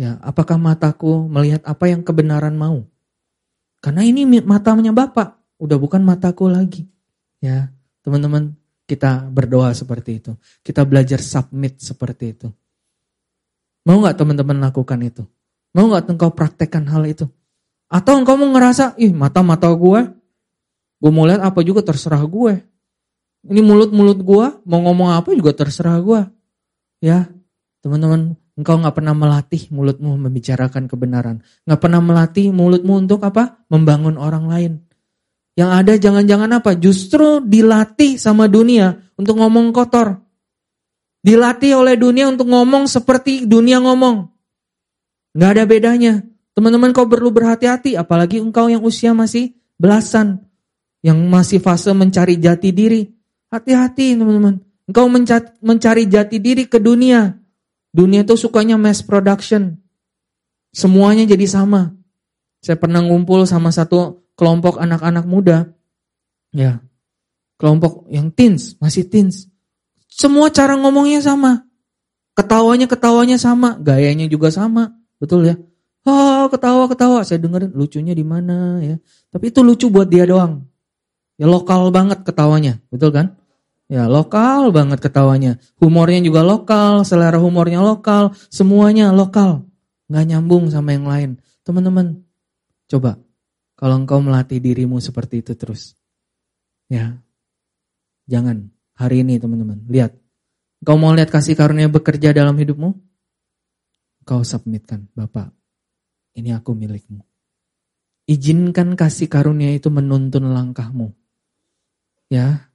ya apakah mataku melihat apa yang kebenaran mau? Karena ini matanya Bapak, udah bukan mataku lagi. Ya, teman-teman, kita berdoa seperti itu. Kita belajar submit seperti itu. Mau nggak teman-teman lakukan itu? Mau nggak engkau praktekkan hal itu? Atau engkau mau ngerasa, ih mata-mata gue, gue mau lihat apa juga terserah gue. Ini mulut-mulut gua mau ngomong apa juga terserah gua. Ya, teman-teman, engkau nggak pernah melatih mulutmu membicarakan kebenaran. Nggak pernah melatih mulutmu untuk apa? Membangun orang lain. Yang ada jangan-jangan apa? Justru dilatih sama dunia untuk ngomong kotor. Dilatih oleh dunia untuk ngomong seperti dunia ngomong. Nggak ada bedanya. Teman-teman kau perlu berhati-hati, apalagi engkau yang usia masih belasan. Yang masih fase mencari jati diri. Hati-hati teman-teman. Engkau mencari jati diri ke dunia. Dunia itu sukanya mass production. Semuanya jadi sama. Saya pernah ngumpul sama satu kelompok anak-anak muda. Ya. Kelompok yang teens, masih teens. Semua cara ngomongnya sama. Ketawanya ketawanya sama, gayanya juga sama. Betul ya? Oh, ketawa-ketawa. Saya dengerin lucunya di mana ya. Tapi itu lucu buat dia doang. Ya lokal banget ketawanya, betul kan? Ya lokal banget ketawanya. Humornya juga lokal, selera humornya lokal, semuanya lokal. Nggak nyambung sama yang lain. Teman-teman, coba. Kalau engkau melatih dirimu seperti itu terus. Ya. Jangan. Hari ini teman-teman. Lihat. Engkau mau lihat kasih karunia bekerja dalam hidupmu? Kau submitkan. Bapak, ini aku milikmu. Izinkan kasih karunia itu menuntun langkahmu. Ya.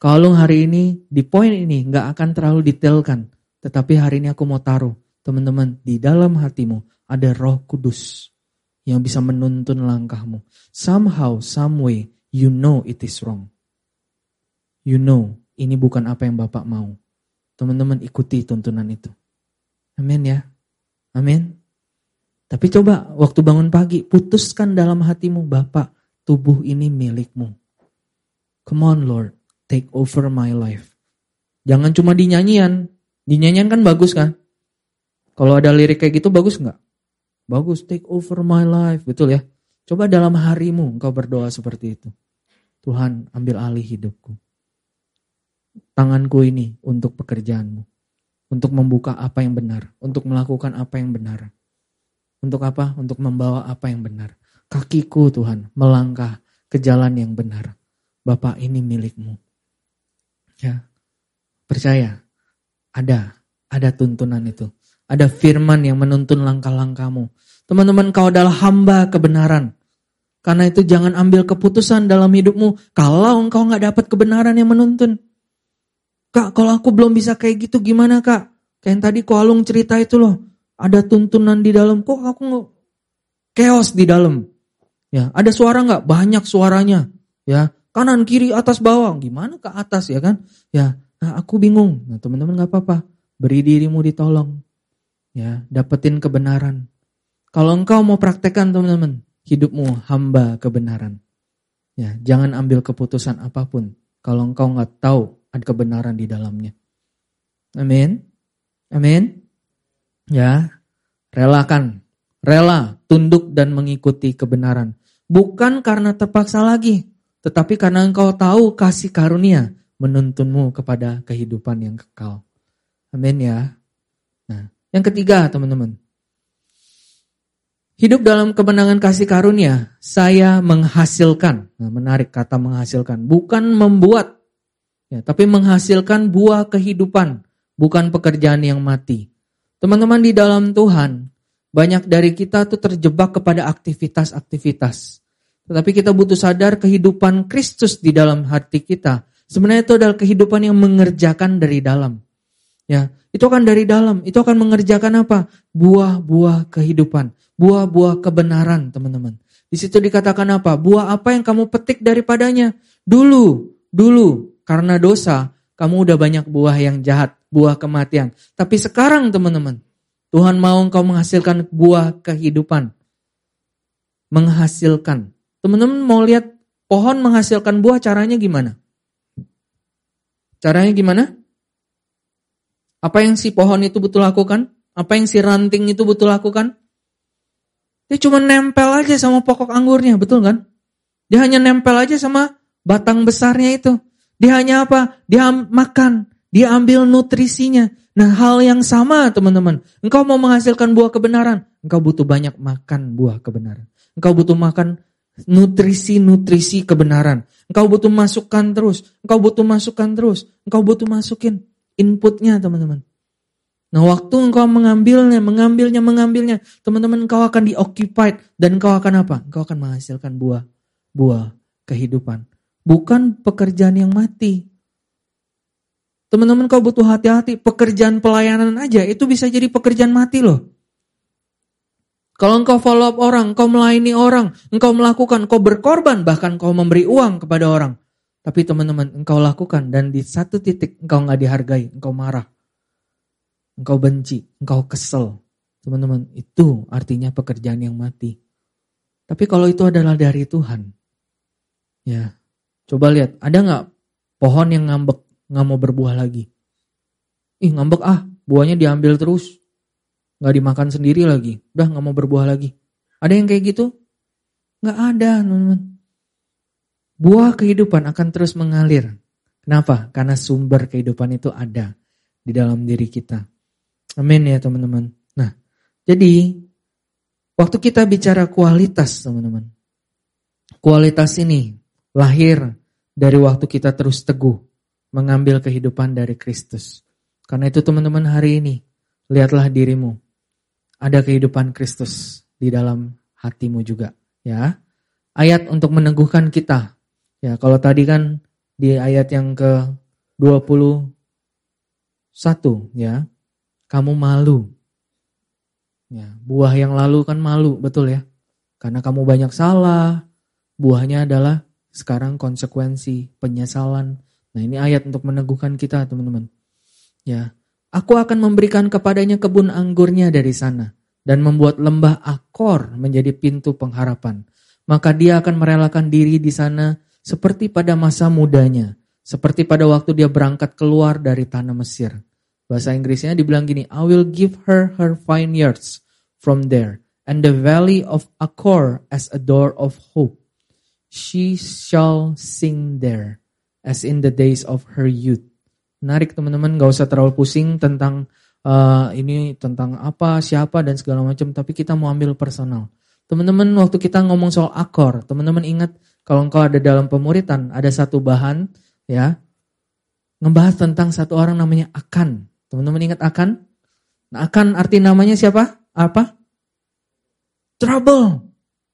Kalau hari ini, di poin ini nggak akan terlalu detailkan. Tetapi hari ini aku mau taruh. Teman-teman, di dalam hatimu ada roh kudus yang bisa menuntun langkahmu. Somehow, some way, you know it is wrong. You know, ini bukan apa yang Bapak mau. Teman-teman ikuti tuntunan itu. Amin ya. Amin. Tapi coba waktu bangun pagi, putuskan dalam hatimu, Bapak, tubuh ini milikmu. Come on Lord, take over my life. Jangan cuma dinyanyian. Dinyanyian kan bagus kan? Kalau ada lirik kayak gitu bagus nggak? Bagus, take over my life, betul ya. Coba dalam harimu engkau berdoa seperti itu. Tuhan ambil alih hidupku. Tanganku ini untuk pekerjaanmu. Untuk membuka apa yang benar. Untuk melakukan apa yang benar. Untuk apa? Untuk membawa apa yang benar. Kakiku Tuhan melangkah ke jalan yang benar. Bapak ini milikmu. Ya, percaya. Ada, ada tuntunan itu. Ada firman yang menuntun langkah-langkahmu. Teman-teman kau adalah hamba kebenaran. Karena itu jangan ambil keputusan dalam hidupmu kalau engkau nggak dapat kebenaran yang menuntun. Kak, kalau aku belum bisa kayak gitu gimana kak? Kayak yang tadi Koalung cerita itu loh. Ada tuntunan di dalam. Kok aku nggak chaos di dalam? Ya, ada suara nggak? Banyak suaranya. Ya, kanan kiri atas bawah. Gimana ke atas ya kan? Ya, nah aku bingung. Nah teman-teman nggak apa-apa. Beri dirimu ditolong. Ya, dapetin kebenaran. Kalau engkau mau praktekkan teman-teman, hidupmu hamba kebenaran. Ya, jangan ambil keputusan apa pun kalau engkau nggak tahu ada kebenaran di dalamnya. Amin. Amin. Ya, relakan, rela, tunduk dan mengikuti kebenaran. Bukan karena terpaksa lagi, tetapi karena engkau tahu kasih karunia menuntunmu kepada kehidupan yang kekal. Amin ya. Nah, yang ketiga, teman-teman. Hidup dalam kemenangan kasih karunia, saya menghasilkan. Nah, menarik kata menghasilkan, bukan membuat, ya, tapi menghasilkan buah kehidupan, bukan pekerjaan yang mati. Teman-teman di dalam Tuhan, banyak dari kita tuh terjebak kepada aktivitas-aktivitas. Tetapi kita butuh sadar kehidupan Kristus di dalam hati kita. Sebenarnya itu adalah kehidupan yang mengerjakan dari dalam. Ya, itu akan dari dalam, itu akan mengerjakan apa? Buah-buah kehidupan, buah-buah kebenaran, teman-teman. Di situ dikatakan apa? Buah apa yang kamu petik daripadanya? Dulu, dulu karena dosa, kamu udah banyak buah yang jahat, buah kematian. Tapi sekarang, teman-teman, Tuhan mau engkau menghasilkan buah kehidupan. Menghasilkan. Teman-teman mau lihat pohon menghasilkan buah caranya gimana? Caranya gimana? Apa yang si pohon itu butuh lakukan? Apa yang si ranting itu butuh lakukan? Dia cuma nempel aja sama pokok anggurnya, betul kan? Dia hanya nempel aja sama batang besarnya itu. Dia hanya apa? Dia makan, dia ambil nutrisinya. Nah hal yang sama teman-teman. Engkau mau menghasilkan buah kebenaran. Engkau butuh banyak makan buah kebenaran. Engkau butuh makan nutrisi-nutrisi kebenaran. Engkau butuh masukkan terus. Engkau butuh masukkan terus. Engkau butuh masukin inputnya teman-teman. Nah waktu engkau mengambilnya, mengambilnya, mengambilnya, teman-teman engkau akan dioccupied dan engkau akan apa? Engkau akan menghasilkan buah, buah kehidupan. Bukan pekerjaan yang mati. Teman-teman kau butuh hati-hati, pekerjaan pelayanan aja itu bisa jadi pekerjaan mati loh. Kalau engkau follow up orang, engkau melayani orang, engkau melakukan, engkau berkorban, bahkan engkau memberi uang kepada orang. Tapi teman-teman, engkau lakukan dan di satu titik engkau nggak dihargai, engkau marah. Engkau benci, engkau kesel. Teman-teman, itu artinya pekerjaan yang mati. Tapi kalau itu adalah dari Tuhan, ya coba lihat, ada nggak pohon yang ngambek, nggak mau berbuah lagi? Ih ngambek ah, buahnya diambil terus, nggak dimakan sendiri lagi, udah nggak mau berbuah lagi. Ada yang kayak gitu? Nggak ada, teman-teman. Buah kehidupan akan terus mengalir. Kenapa? Karena sumber kehidupan itu ada di dalam diri kita. Amin ya teman-teman. Nah, jadi waktu kita bicara kualitas teman-teman. Kualitas ini lahir dari waktu kita terus teguh mengambil kehidupan dari Kristus. Karena itu teman-teman hari ini, lihatlah dirimu. Ada kehidupan Kristus di dalam hatimu juga. ya. Ayat untuk meneguhkan kita. Ya, kalau tadi kan di ayat yang ke 21 ya. Kamu malu. Ya, buah yang lalu kan malu, betul ya? Karena kamu banyak salah, buahnya adalah sekarang konsekuensi, penyesalan. Nah ini ayat untuk meneguhkan kita teman-teman. Ya, Aku akan memberikan kepadanya kebun anggurnya dari sana dan membuat lembah Akor menjadi pintu pengharapan. Maka dia akan merelakan diri di sana seperti pada masa mudanya, seperti pada waktu dia berangkat keluar dari tanah Mesir. Bahasa Inggrisnya dibilang gini, I will give her her vineyards from there and the valley of Akor as a door of hope. She shall sing there as in the days of her youth. Menarik teman-teman, gak usah terlalu pusing tentang uh, ini tentang apa, siapa dan segala macam, tapi kita mau ambil personal. Teman-teman waktu kita ngomong soal akor, teman-teman ingat kalau engkau ada dalam pemuritan, ada satu bahan ya ngebahas tentang satu orang namanya akan. Teman-teman ingat akan? Nah, akan arti namanya siapa? Apa? Trouble.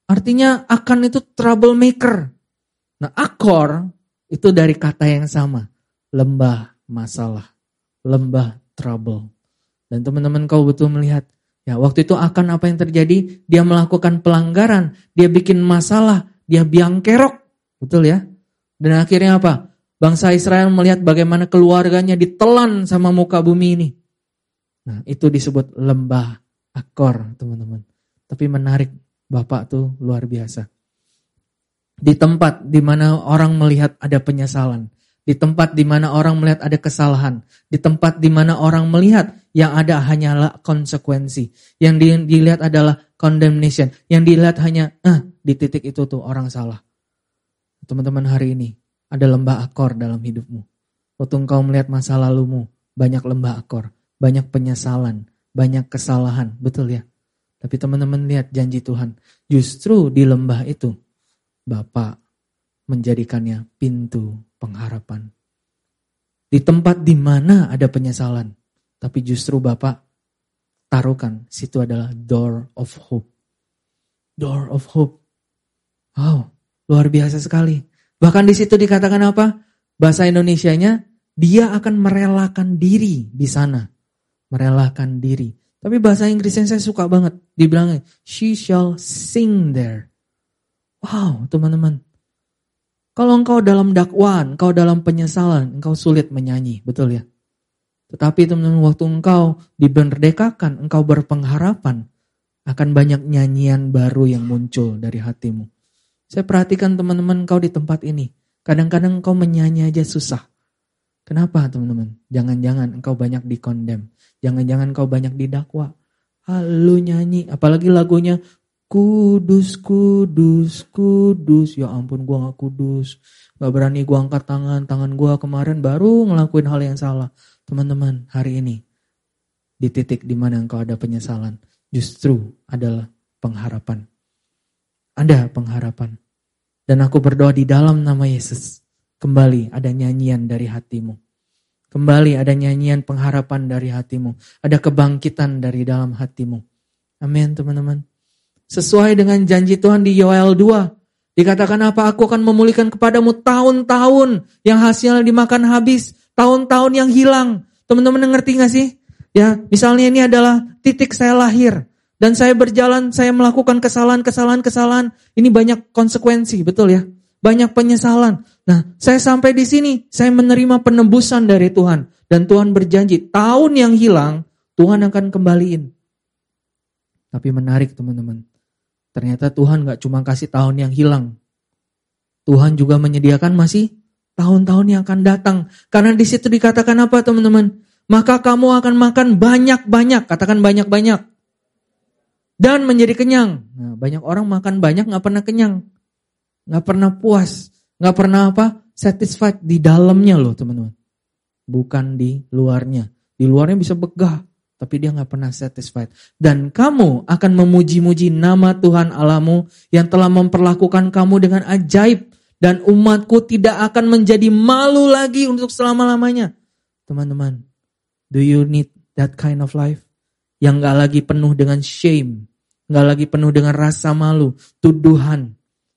Artinya akan itu troublemaker. Nah, akor itu dari kata yang sama. Lembah masalah. Lembah trouble. Dan teman-teman kau betul melihat. Ya, waktu itu akan apa yang terjadi? Dia melakukan pelanggaran. Dia bikin masalah. Dia biang kerok. Betul ya? Dan akhirnya apa? Bangsa Israel melihat bagaimana keluarganya ditelan sama muka bumi ini. Nah, itu disebut lembah akor, teman-teman. Tapi menarik Bapak tuh luar biasa. Di tempat di mana orang melihat ada penyesalan, di tempat di mana orang melihat ada kesalahan, di tempat di mana orang melihat yang ada hanyalah konsekuensi, yang dilihat adalah condemnation, yang dilihat hanya ah di titik itu tuh orang salah. Teman-teman hari ini ada lembah akor dalam hidupmu. Waktu engkau melihat masa lalumu, banyak lembah akor, banyak penyesalan, banyak kesalahan, betul ya? Tapi teman-teman lihat janji Tuhan. Justru di lembah itu, Bapak menjadikannya pintu pengharapan. Di tempat di mana ada penyesalan, tapi justru Bapak taruhkan situ adalah door of hope. Door of hope. Wow, luar biasa sekali. Bahkan di situ dikatakan apa? Bahasa Indonesianya, dia akan merelakan diri di sana. Merelakan diri. Tapi bahasa Inggrisnya saya suka banget. Dibilangnya, she shall sing there. Wow, teman-teman. Kalau engkau dalam dakwaan, engkau dalam penyesalan, engkau sulit menyanyi, betul ya? Tetapi teman-teman, waktu engkau diberdekakan, engkau berpengharapan, akan banyak nyanyian baru yang muncul dari hatimu. Saya perhatikan teman-teman engkau di tempat ini. Kadang-kadang engkau menyanyi aja susah. Kenapa teman-teman? Jangan-jangan engkau banyak dikondem. Jangan-jangan engkau banyak didakwa. Halo nyanyi, apalagi lagunya Kudus, kudus, kudus. Ya ampun gua gak kudus. Gak berani gua angkat tangan. Tangan gua kemarin baru ngelakuin hal yang salah. Teman-teman, hari ini di titik di mana engkau ada penyesalan, justru adalah pengharapan. Ada pengharapan. Dan aku berdoa di dalam nama Yesus. Kembali ada nyanyian dari hatimu. Kembali ada nyanyian pengharapan dari hatimu. Ada kebangkitan dari dalam hatimu. Amin teman-teman. Sesuai dengan janji Tuhan di Yoel 2. Dikatakan apa? Aku akan memulihkan kepadamu tahun-tahun yang hasilnya dimakan habis. Tahun-tahun yang hilang. Teman-teman ngerti gak sih? Ya, misalnya ini adalah titik saya lahir. Dan saya berjalan, saya melakukan kesalahan, kesalahan, kesalahan. Ini banyak konsekuensi, betul ya? banyak penyesalan. Nah, saya sampai di sini, saya menerima penebusan dari Tuhan. Dan Tuhan berjanji, tahun yang hilang, Tuhan akan kembaliin. Tapi menarik teman-teman. Ternyata Tuhan gak cuma kasih tahun yang hilang. Tuhan juga menyediakan masih tahun-tahun yang akan datang. Karena di situ dikatakan apa teman-teman? Maka kamu akan makan banyak-banyak. Katakan banyak-banyak. Dan menjadi kenyang. Nah, banyak orang makan banyak gak pernah kenyang nggak pernah puas, nggak pernah apa satisfied di dalamnya loh teman-teman, bukan di luarnya. Di luarnya bisa begah, tapi dia nggak pernah satisfied. Dan kamu akan memuji-muji nama Tuhan Allahmu yang telah memperlakukan kamu dengan ajaib dan umatku tidak akan menjadi malu lagi untuk selama-lamanya. Teman-teman, do you need that kind of life? Yang nggak lagi penuh dengan shame, nggak lagi penuh dengan rasa malu, tuduhan.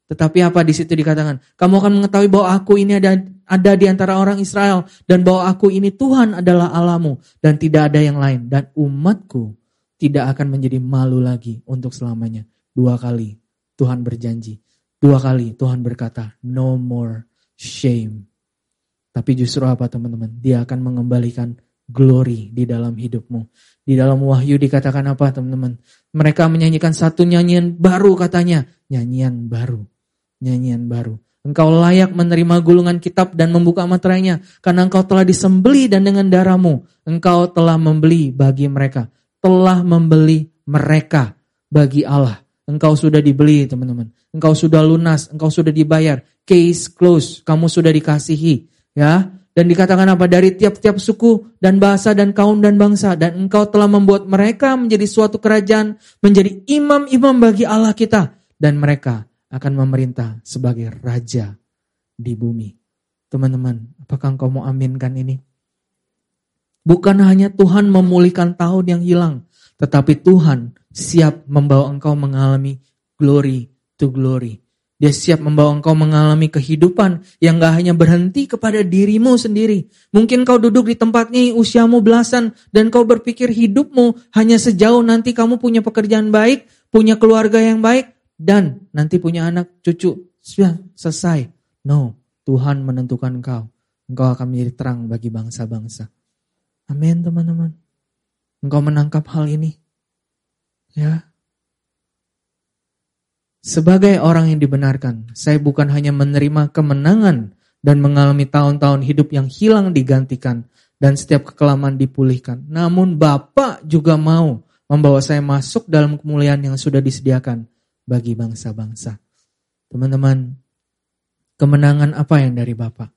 Tetapi apa di situ dikatakan? Kamu akan mengetahui bahwa aku ini ada ada di antara orang Israel dan bahwa aku ini Tuhan adalah Allahmu dan tidak ada yang lain dan umatku tidak akan menjadi malu lagi untuk selamanya. Dua kali Tuhan berjanji. Dua kali Tuhan berkata, no more shame. Tapi justru apa teman-teman? Dia akan mengembalikan glory di dalam hidupmu. Di dalam wahyu dikatakan apa teman-teman? Mereka menyanyikan satu nyanyian baru katanya. Nyanyian baru nyanyian baru. Engkau layak menerima gulungan kitab dan membuka materainya. Karena engkau telah disembeli dan dengan darahmu. Engkau telah membeli bagi mereka. Telah membeli mereka bagi Allah. Engkau sudah dibeli teman-teman. Engkau sudah lunas. Engkau sudah dibayar. Case close. Kamu sudah dikasihi. Ya. Dan dikatakan apa? Dari tiap-tiap suku dan bahasa dan kaum dan bangsa. Dan engkau telah membuat mereka menjadi suatu kerajaan. Menjadi imam-imam bagi Allah kita. Dan mereka akan memerintah sebagai raja di bumi. Teman-teman, apakah engkau mau aminkan ini? Bukan hanya Tuhan memulihkan tahun yang hilang, tetapi Tuhan siap membawa engkau mengalami glory to glory. Dia siap membawa engkau mengalami kehidupan yang gak hanya berhenti kepada dirimu sendiri. Mungkin kau duduk di tempat ini usiamu belasan dan kau berpikir hidupmu hanya sejauh nanti kamu punya pekerjaan baik, punya keluarga yang baik, dan nanti punya anak cucu sudah selesai. No, Tuhan menentukan engkau. Engkau akan menjadi terang bagi bangsa-bangsa. Amin teman-teman. Engkau menangkap hal ini. Ya. Sebagai orang yang dibenarkan, saya bukan hanya menerima kemenangan dan mengalami tahun-tahun hidup yang hilang digantikan dan setiap kekelaman dipulihkan. Namun Bapak juga mau membawa saya masuk dalam kemuliaan yang sudah disediakan bagi bangsa-bangsa. Teman-teman, kemenangan apa yang dari Bapak?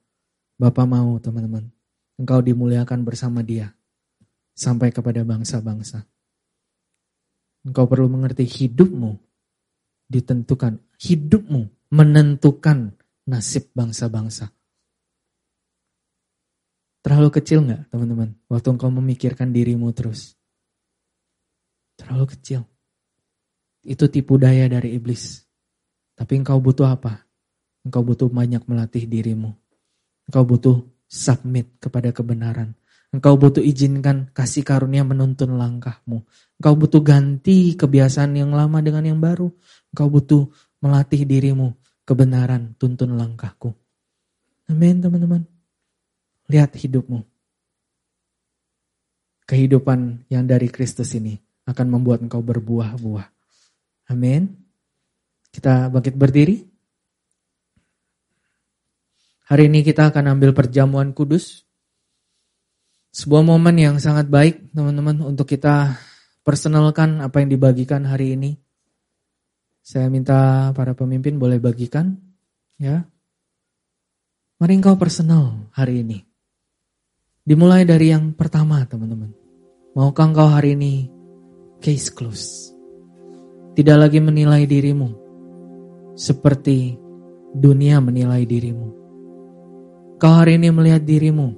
Bapak mau teman-teman, engkau dimuliakan bersama dia sampai kepada bangsa-bangsa. Engkau perlu mengerti hidupmu ditentukan, hidupmu menentukan nasib bangsa-bangsa. Terlalu kecil nggak teman-teman? Waktu engkau memikirkan dirimu terus. Terlalu kecil. Itu tipu daya dari iblis. Tapi engkau butuh apa? Engkau butuh banyak melatih dirimu. Engkau butuh submit kepada kebenaran. Engkau butuh izinkan kasih karunia menuntun langkahmu. Engkau butuh ganti kebiasaan yang lama dengan yang baru. Engkau butuh melatih dirimu kebenaran tuntun langkahku. Amin teman-teman. Lihat hidupmu. Kehidupan yang dari Kristus ini akan membuat engkau berbuah-buah. Amin. Kita bangkit berdiri. Hari ini kita akan ambil perjamuan kudus. Sebuah momen yang sangat baik teman-teman untuk kita personalkan apa yang dibagikan hari ini. Saya minta para pemimpin boleh bagikan ya. Mari engkau personal hari ini. Dimulai dari yang pertama teman-teman. Maukah engkau hari ini case close? Tidak lagi menilai dirimu seperti dunia menilai dirimu. Kau hari ini melihat dirimu,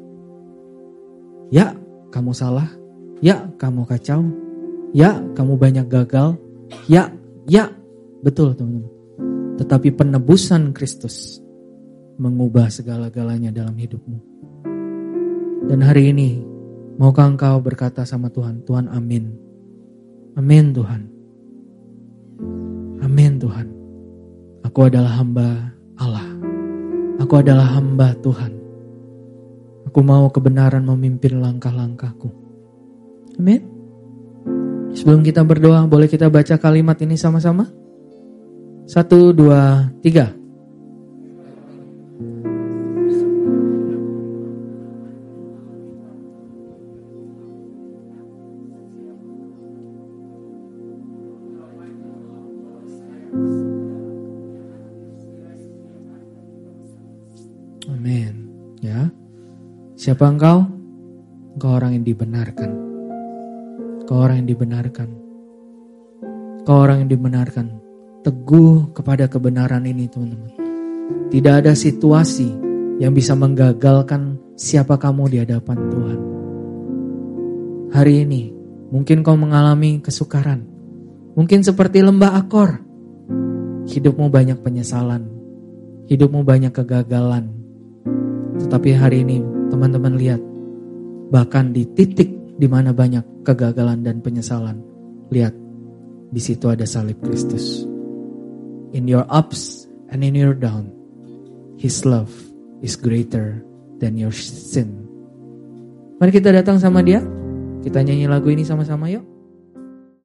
ya kamu salah, ya kamu kacau, ya kamu banyak gagal, ya, ya, betul teman-teman. Tetapi penebusan Kristus mengubah segala-galanya dalam hidupmu. Dan hari ini, maukah engkau berkata sama Tuhan, Tuhan amin. Amin Tuhan. Amin Tuhan. Aku adalah hamba Allah. Aku adalah hamba Tuhan. Aku mau kebenaran memimpin langkah-langkahku. Amin. Sebelum kita berdoa, boleh kita baca kalimat ini sama-sama? Satu, dua, tiga. Siapa engkau? Engkau orang yang dibenarkan. Kau orang yang dibenarkan. Kau orang yang dibenarkan. Teguh kepada kebenaran ini teman-teman. Tidak ada situasi yang bisa menggagalkan siapa kamu di hadapan Tuhan. Hari ini mungkin kau mengalami kesukaran. Mungkin seperti lembah akor. Hidupmu banyak penyesalan. Hidupmu banyak kegagalan. Tetapi hari ini teman-teman lihat. Bahkan di titik di mana banyak kegagalan dan penyesalan. Lihat, di situ ada salib Kristus. In your ups and in your down, His love is greater than your sin. Mari kita datang sama dia. Kita nyanyi lagu ini sama-sama yuk.